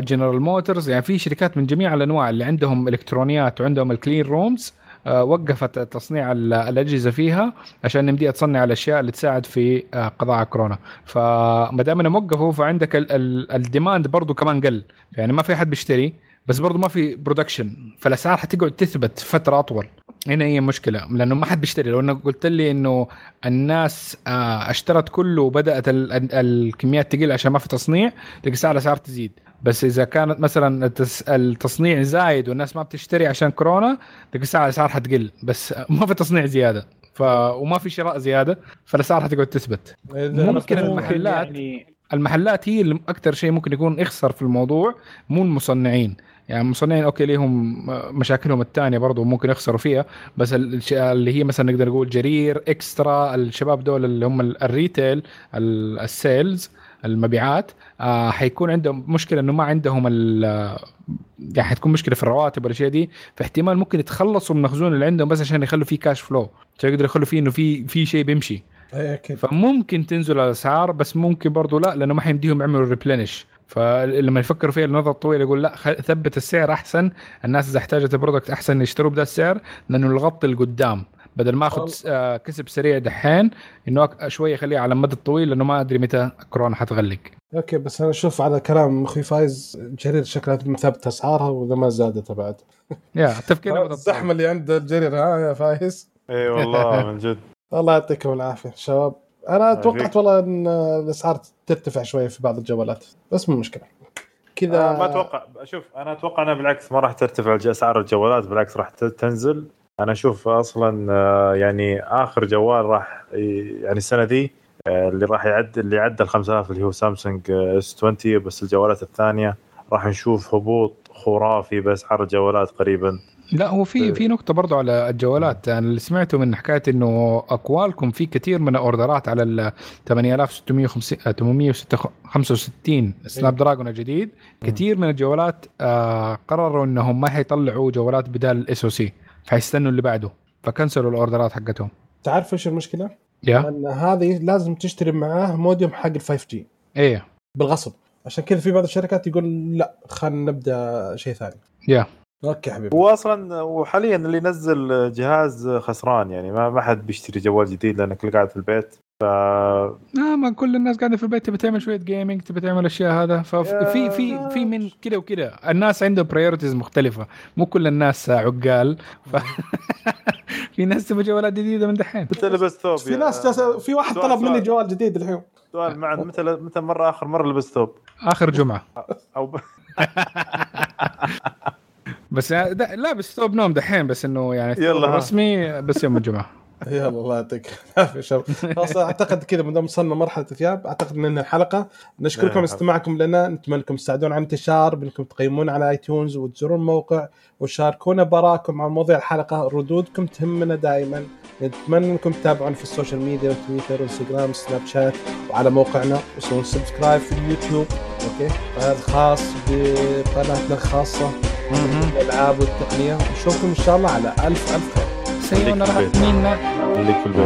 Speaker 2: General Motors يعني في شركات من جميع الأنواع اللي عندهم إلكترونيات وعندهم ال clean rooms وقفت تصنيع ال- الأجهزة فيها عشان يمديها تصنع الأشياء اللي تساعد في آه، قضاء كورونا. فما دام إنهم وقفوا فعندك ال- ال- ال demand برضو كمان قل. يعني ما في حد بيشتري بس برضو ما في production فالأسعار حتقعد تثبت فترة أطول. هنا هي مشكلة لأنه ما حد بيشتري. لو انك قلت لي إنه الناس آه، اشترت كله وبدأت ال- ال- الكميات تقل عشان ما في تصنيع تلقى سعر الأسعار تزيد. بس إذا كانت مثلا التصنيع زايد والناس ما بتشتري عشان كورونا تلقى سعر الاسعار حتقل بس ما في تصنيع زيادة. ف وما في شراء زيادة فالأسعار حتقعد تثبت. ممكن المحلات
Speaker 3: يعني
Speaker 2: المحلات هي اللي أكثر شيء ممكن يكون يخسر في الموضوع مو المصنعين. يعني المصنعين okay ليهم مشاكلهم الثانية برضو ممكن يخسروا فيها بس اللي هي مثلا نقدر نقول جرير إكسترا الشباب دول اللي هم ال- ال retail ال- ال sales المبيعات آه حيكون عندهم مشكلة إنه ما عندهم ال- يعني حتكون مشكلة في الرواتب والاشياء دي. فاحتمال ممكن يتخلصوا من المخزون اللي عندهم بس عشان يخلوا فيه cash flow عشان يقدروا يخلوا فيه إنه في في شيء بيمشي.
Speaker 1: إيه أكيد.
Speaker 2: فممكن تنزل الأسعار بس ممكن برضو لا لأنه ما حيمديهم يعملوا replenish فلما يفكروا فيها النظره الطويله يقول لا ثبت السعر أحسن. الناس إذا احتاجت ال product أحسن يشتروا بذا السعر لأنه الضغط لقدام بدل ما أخذ آه كسب سريع دحين إنه أك- شوية اخليه على المدى الطويل لأنه ما أدري متى كورونا حتغلق.
Speaker 1: okay بس أنا أشوف على كلام أخوي فايز جرير شكلها مثبت أسعارها وإذا ما زادت بعد.
Speaker 2: yeah تفكير.
Speaker 1: الزحمة اللي عند الجرير ها يا فايز؟
Speaker 4: إي والله من جد.
Speaker 1: الله يعطيكم العافية شباب.
Speaker 4: أنا.
Speaker 1: توقعت والله إن الأسعار ترتفع شوية في بعض الجوالات بس مو مشكلة. كذا
Speaker 4: آه ما أتوقع. شوف أنا أتوقع إنها بالعكس ما راح ترتفع أسعار الجوالات بالعكس راح تنزل. أنا أشوف أصلا آه، يعني آخر جوال راح يعني السنة ذي آه، اللي راح يعد اللي عدى ال 5000 اللي هو سامسونج S 20 بس الجوالات الثانية راح نشوف هبوط خرافي باسعار الجوالات قريبا.
Speaker 2: لا هو في في نقطة برضو على الجوالات. أنا اللي سمعته من حكاية إنه أقوالكم في كثير من ال order ات على ال 8665 Snapdragon الجديد. كثير من الجوالات آه قرروا إنهم ما حيطلعوا جوالات بذا ال SoC فحيستنوا اللي بعده. فكنسلوا ال order ات حقتهم.
Speaker 1: تعرف إيش المشكلة؟
Speaker 2: yeah.
Speaker 1: إن هذه لازم تشتري معاه موديوم حق ال 5 G
Speaker 2: إيه.
Speaker 1: بالغصب. عشان كذا في بعض الشركات يقول لا خلينا نبدأ شيء ثاني.
Speaker 2: yeah.
Speaker 1: okay يا حبيبي.
Speaker 4: هو أصلا وحاليا اللي ينزل جهاز خسران يعني ما ما حد بيشتري جوال جديد لأنك اللي قاعد في البيت. ف
Speaker 2: آه ما كل الناس قاعدة في البيت تبي تعمل شوية gaming تبي تعمل أشياء هذا. ففي في في من كده وكده. الناس عندهم priorities مختلفة. مو كل الناس عقال. ف... في ناس تبغى جوالات جديدة من دحين.
Speaker 4: متى لبست ثوب
Speaker 1: في ناس جالسة- في واحد طلب مني. جوال جديد الحين.
Speaker 4: سؤال معا متى متى مرة آخر مرة لبست ثوب
Speaker 2: آخر جمعة.
Speaker 4: أو ب...
Speaker 2: بس ده لابس ثوب نوم دحين بس إنه يعني
Speaker 4: يلا.
Speaker 2: الرسمي بس يوم الجمعة.
Speaker 1: يلا الله يعطيك العافية شباب. خلاص أعتقد كذا ما دام وصلنا مرحلة الثياب أعتقد ان الحلقة. نشكركم
Speaker 4: نعم.
Speaker 1: استماعكم لنا. نتمنى انكم تساعدون على الانتشار بأنكم تقيمون على iTunes وتزورون الموقع وتشاركونا براءكم عن مواضيع الحلقة. ردودكم تهمنا دائما. نتمنى إنكم تتابعونا في السوشيال ميديا تويتر وانستغرام سناب شات وعلى موقعنا. وسوون سبسكرايب في اليوتيوب. أوكي؟ هذا خاص بقناتنا الخاصة. الألعاب والتقنية. نشوفكم إن شاء الله على ألف ألف خير.
Speaker 4: 300 minne. Lyckelby.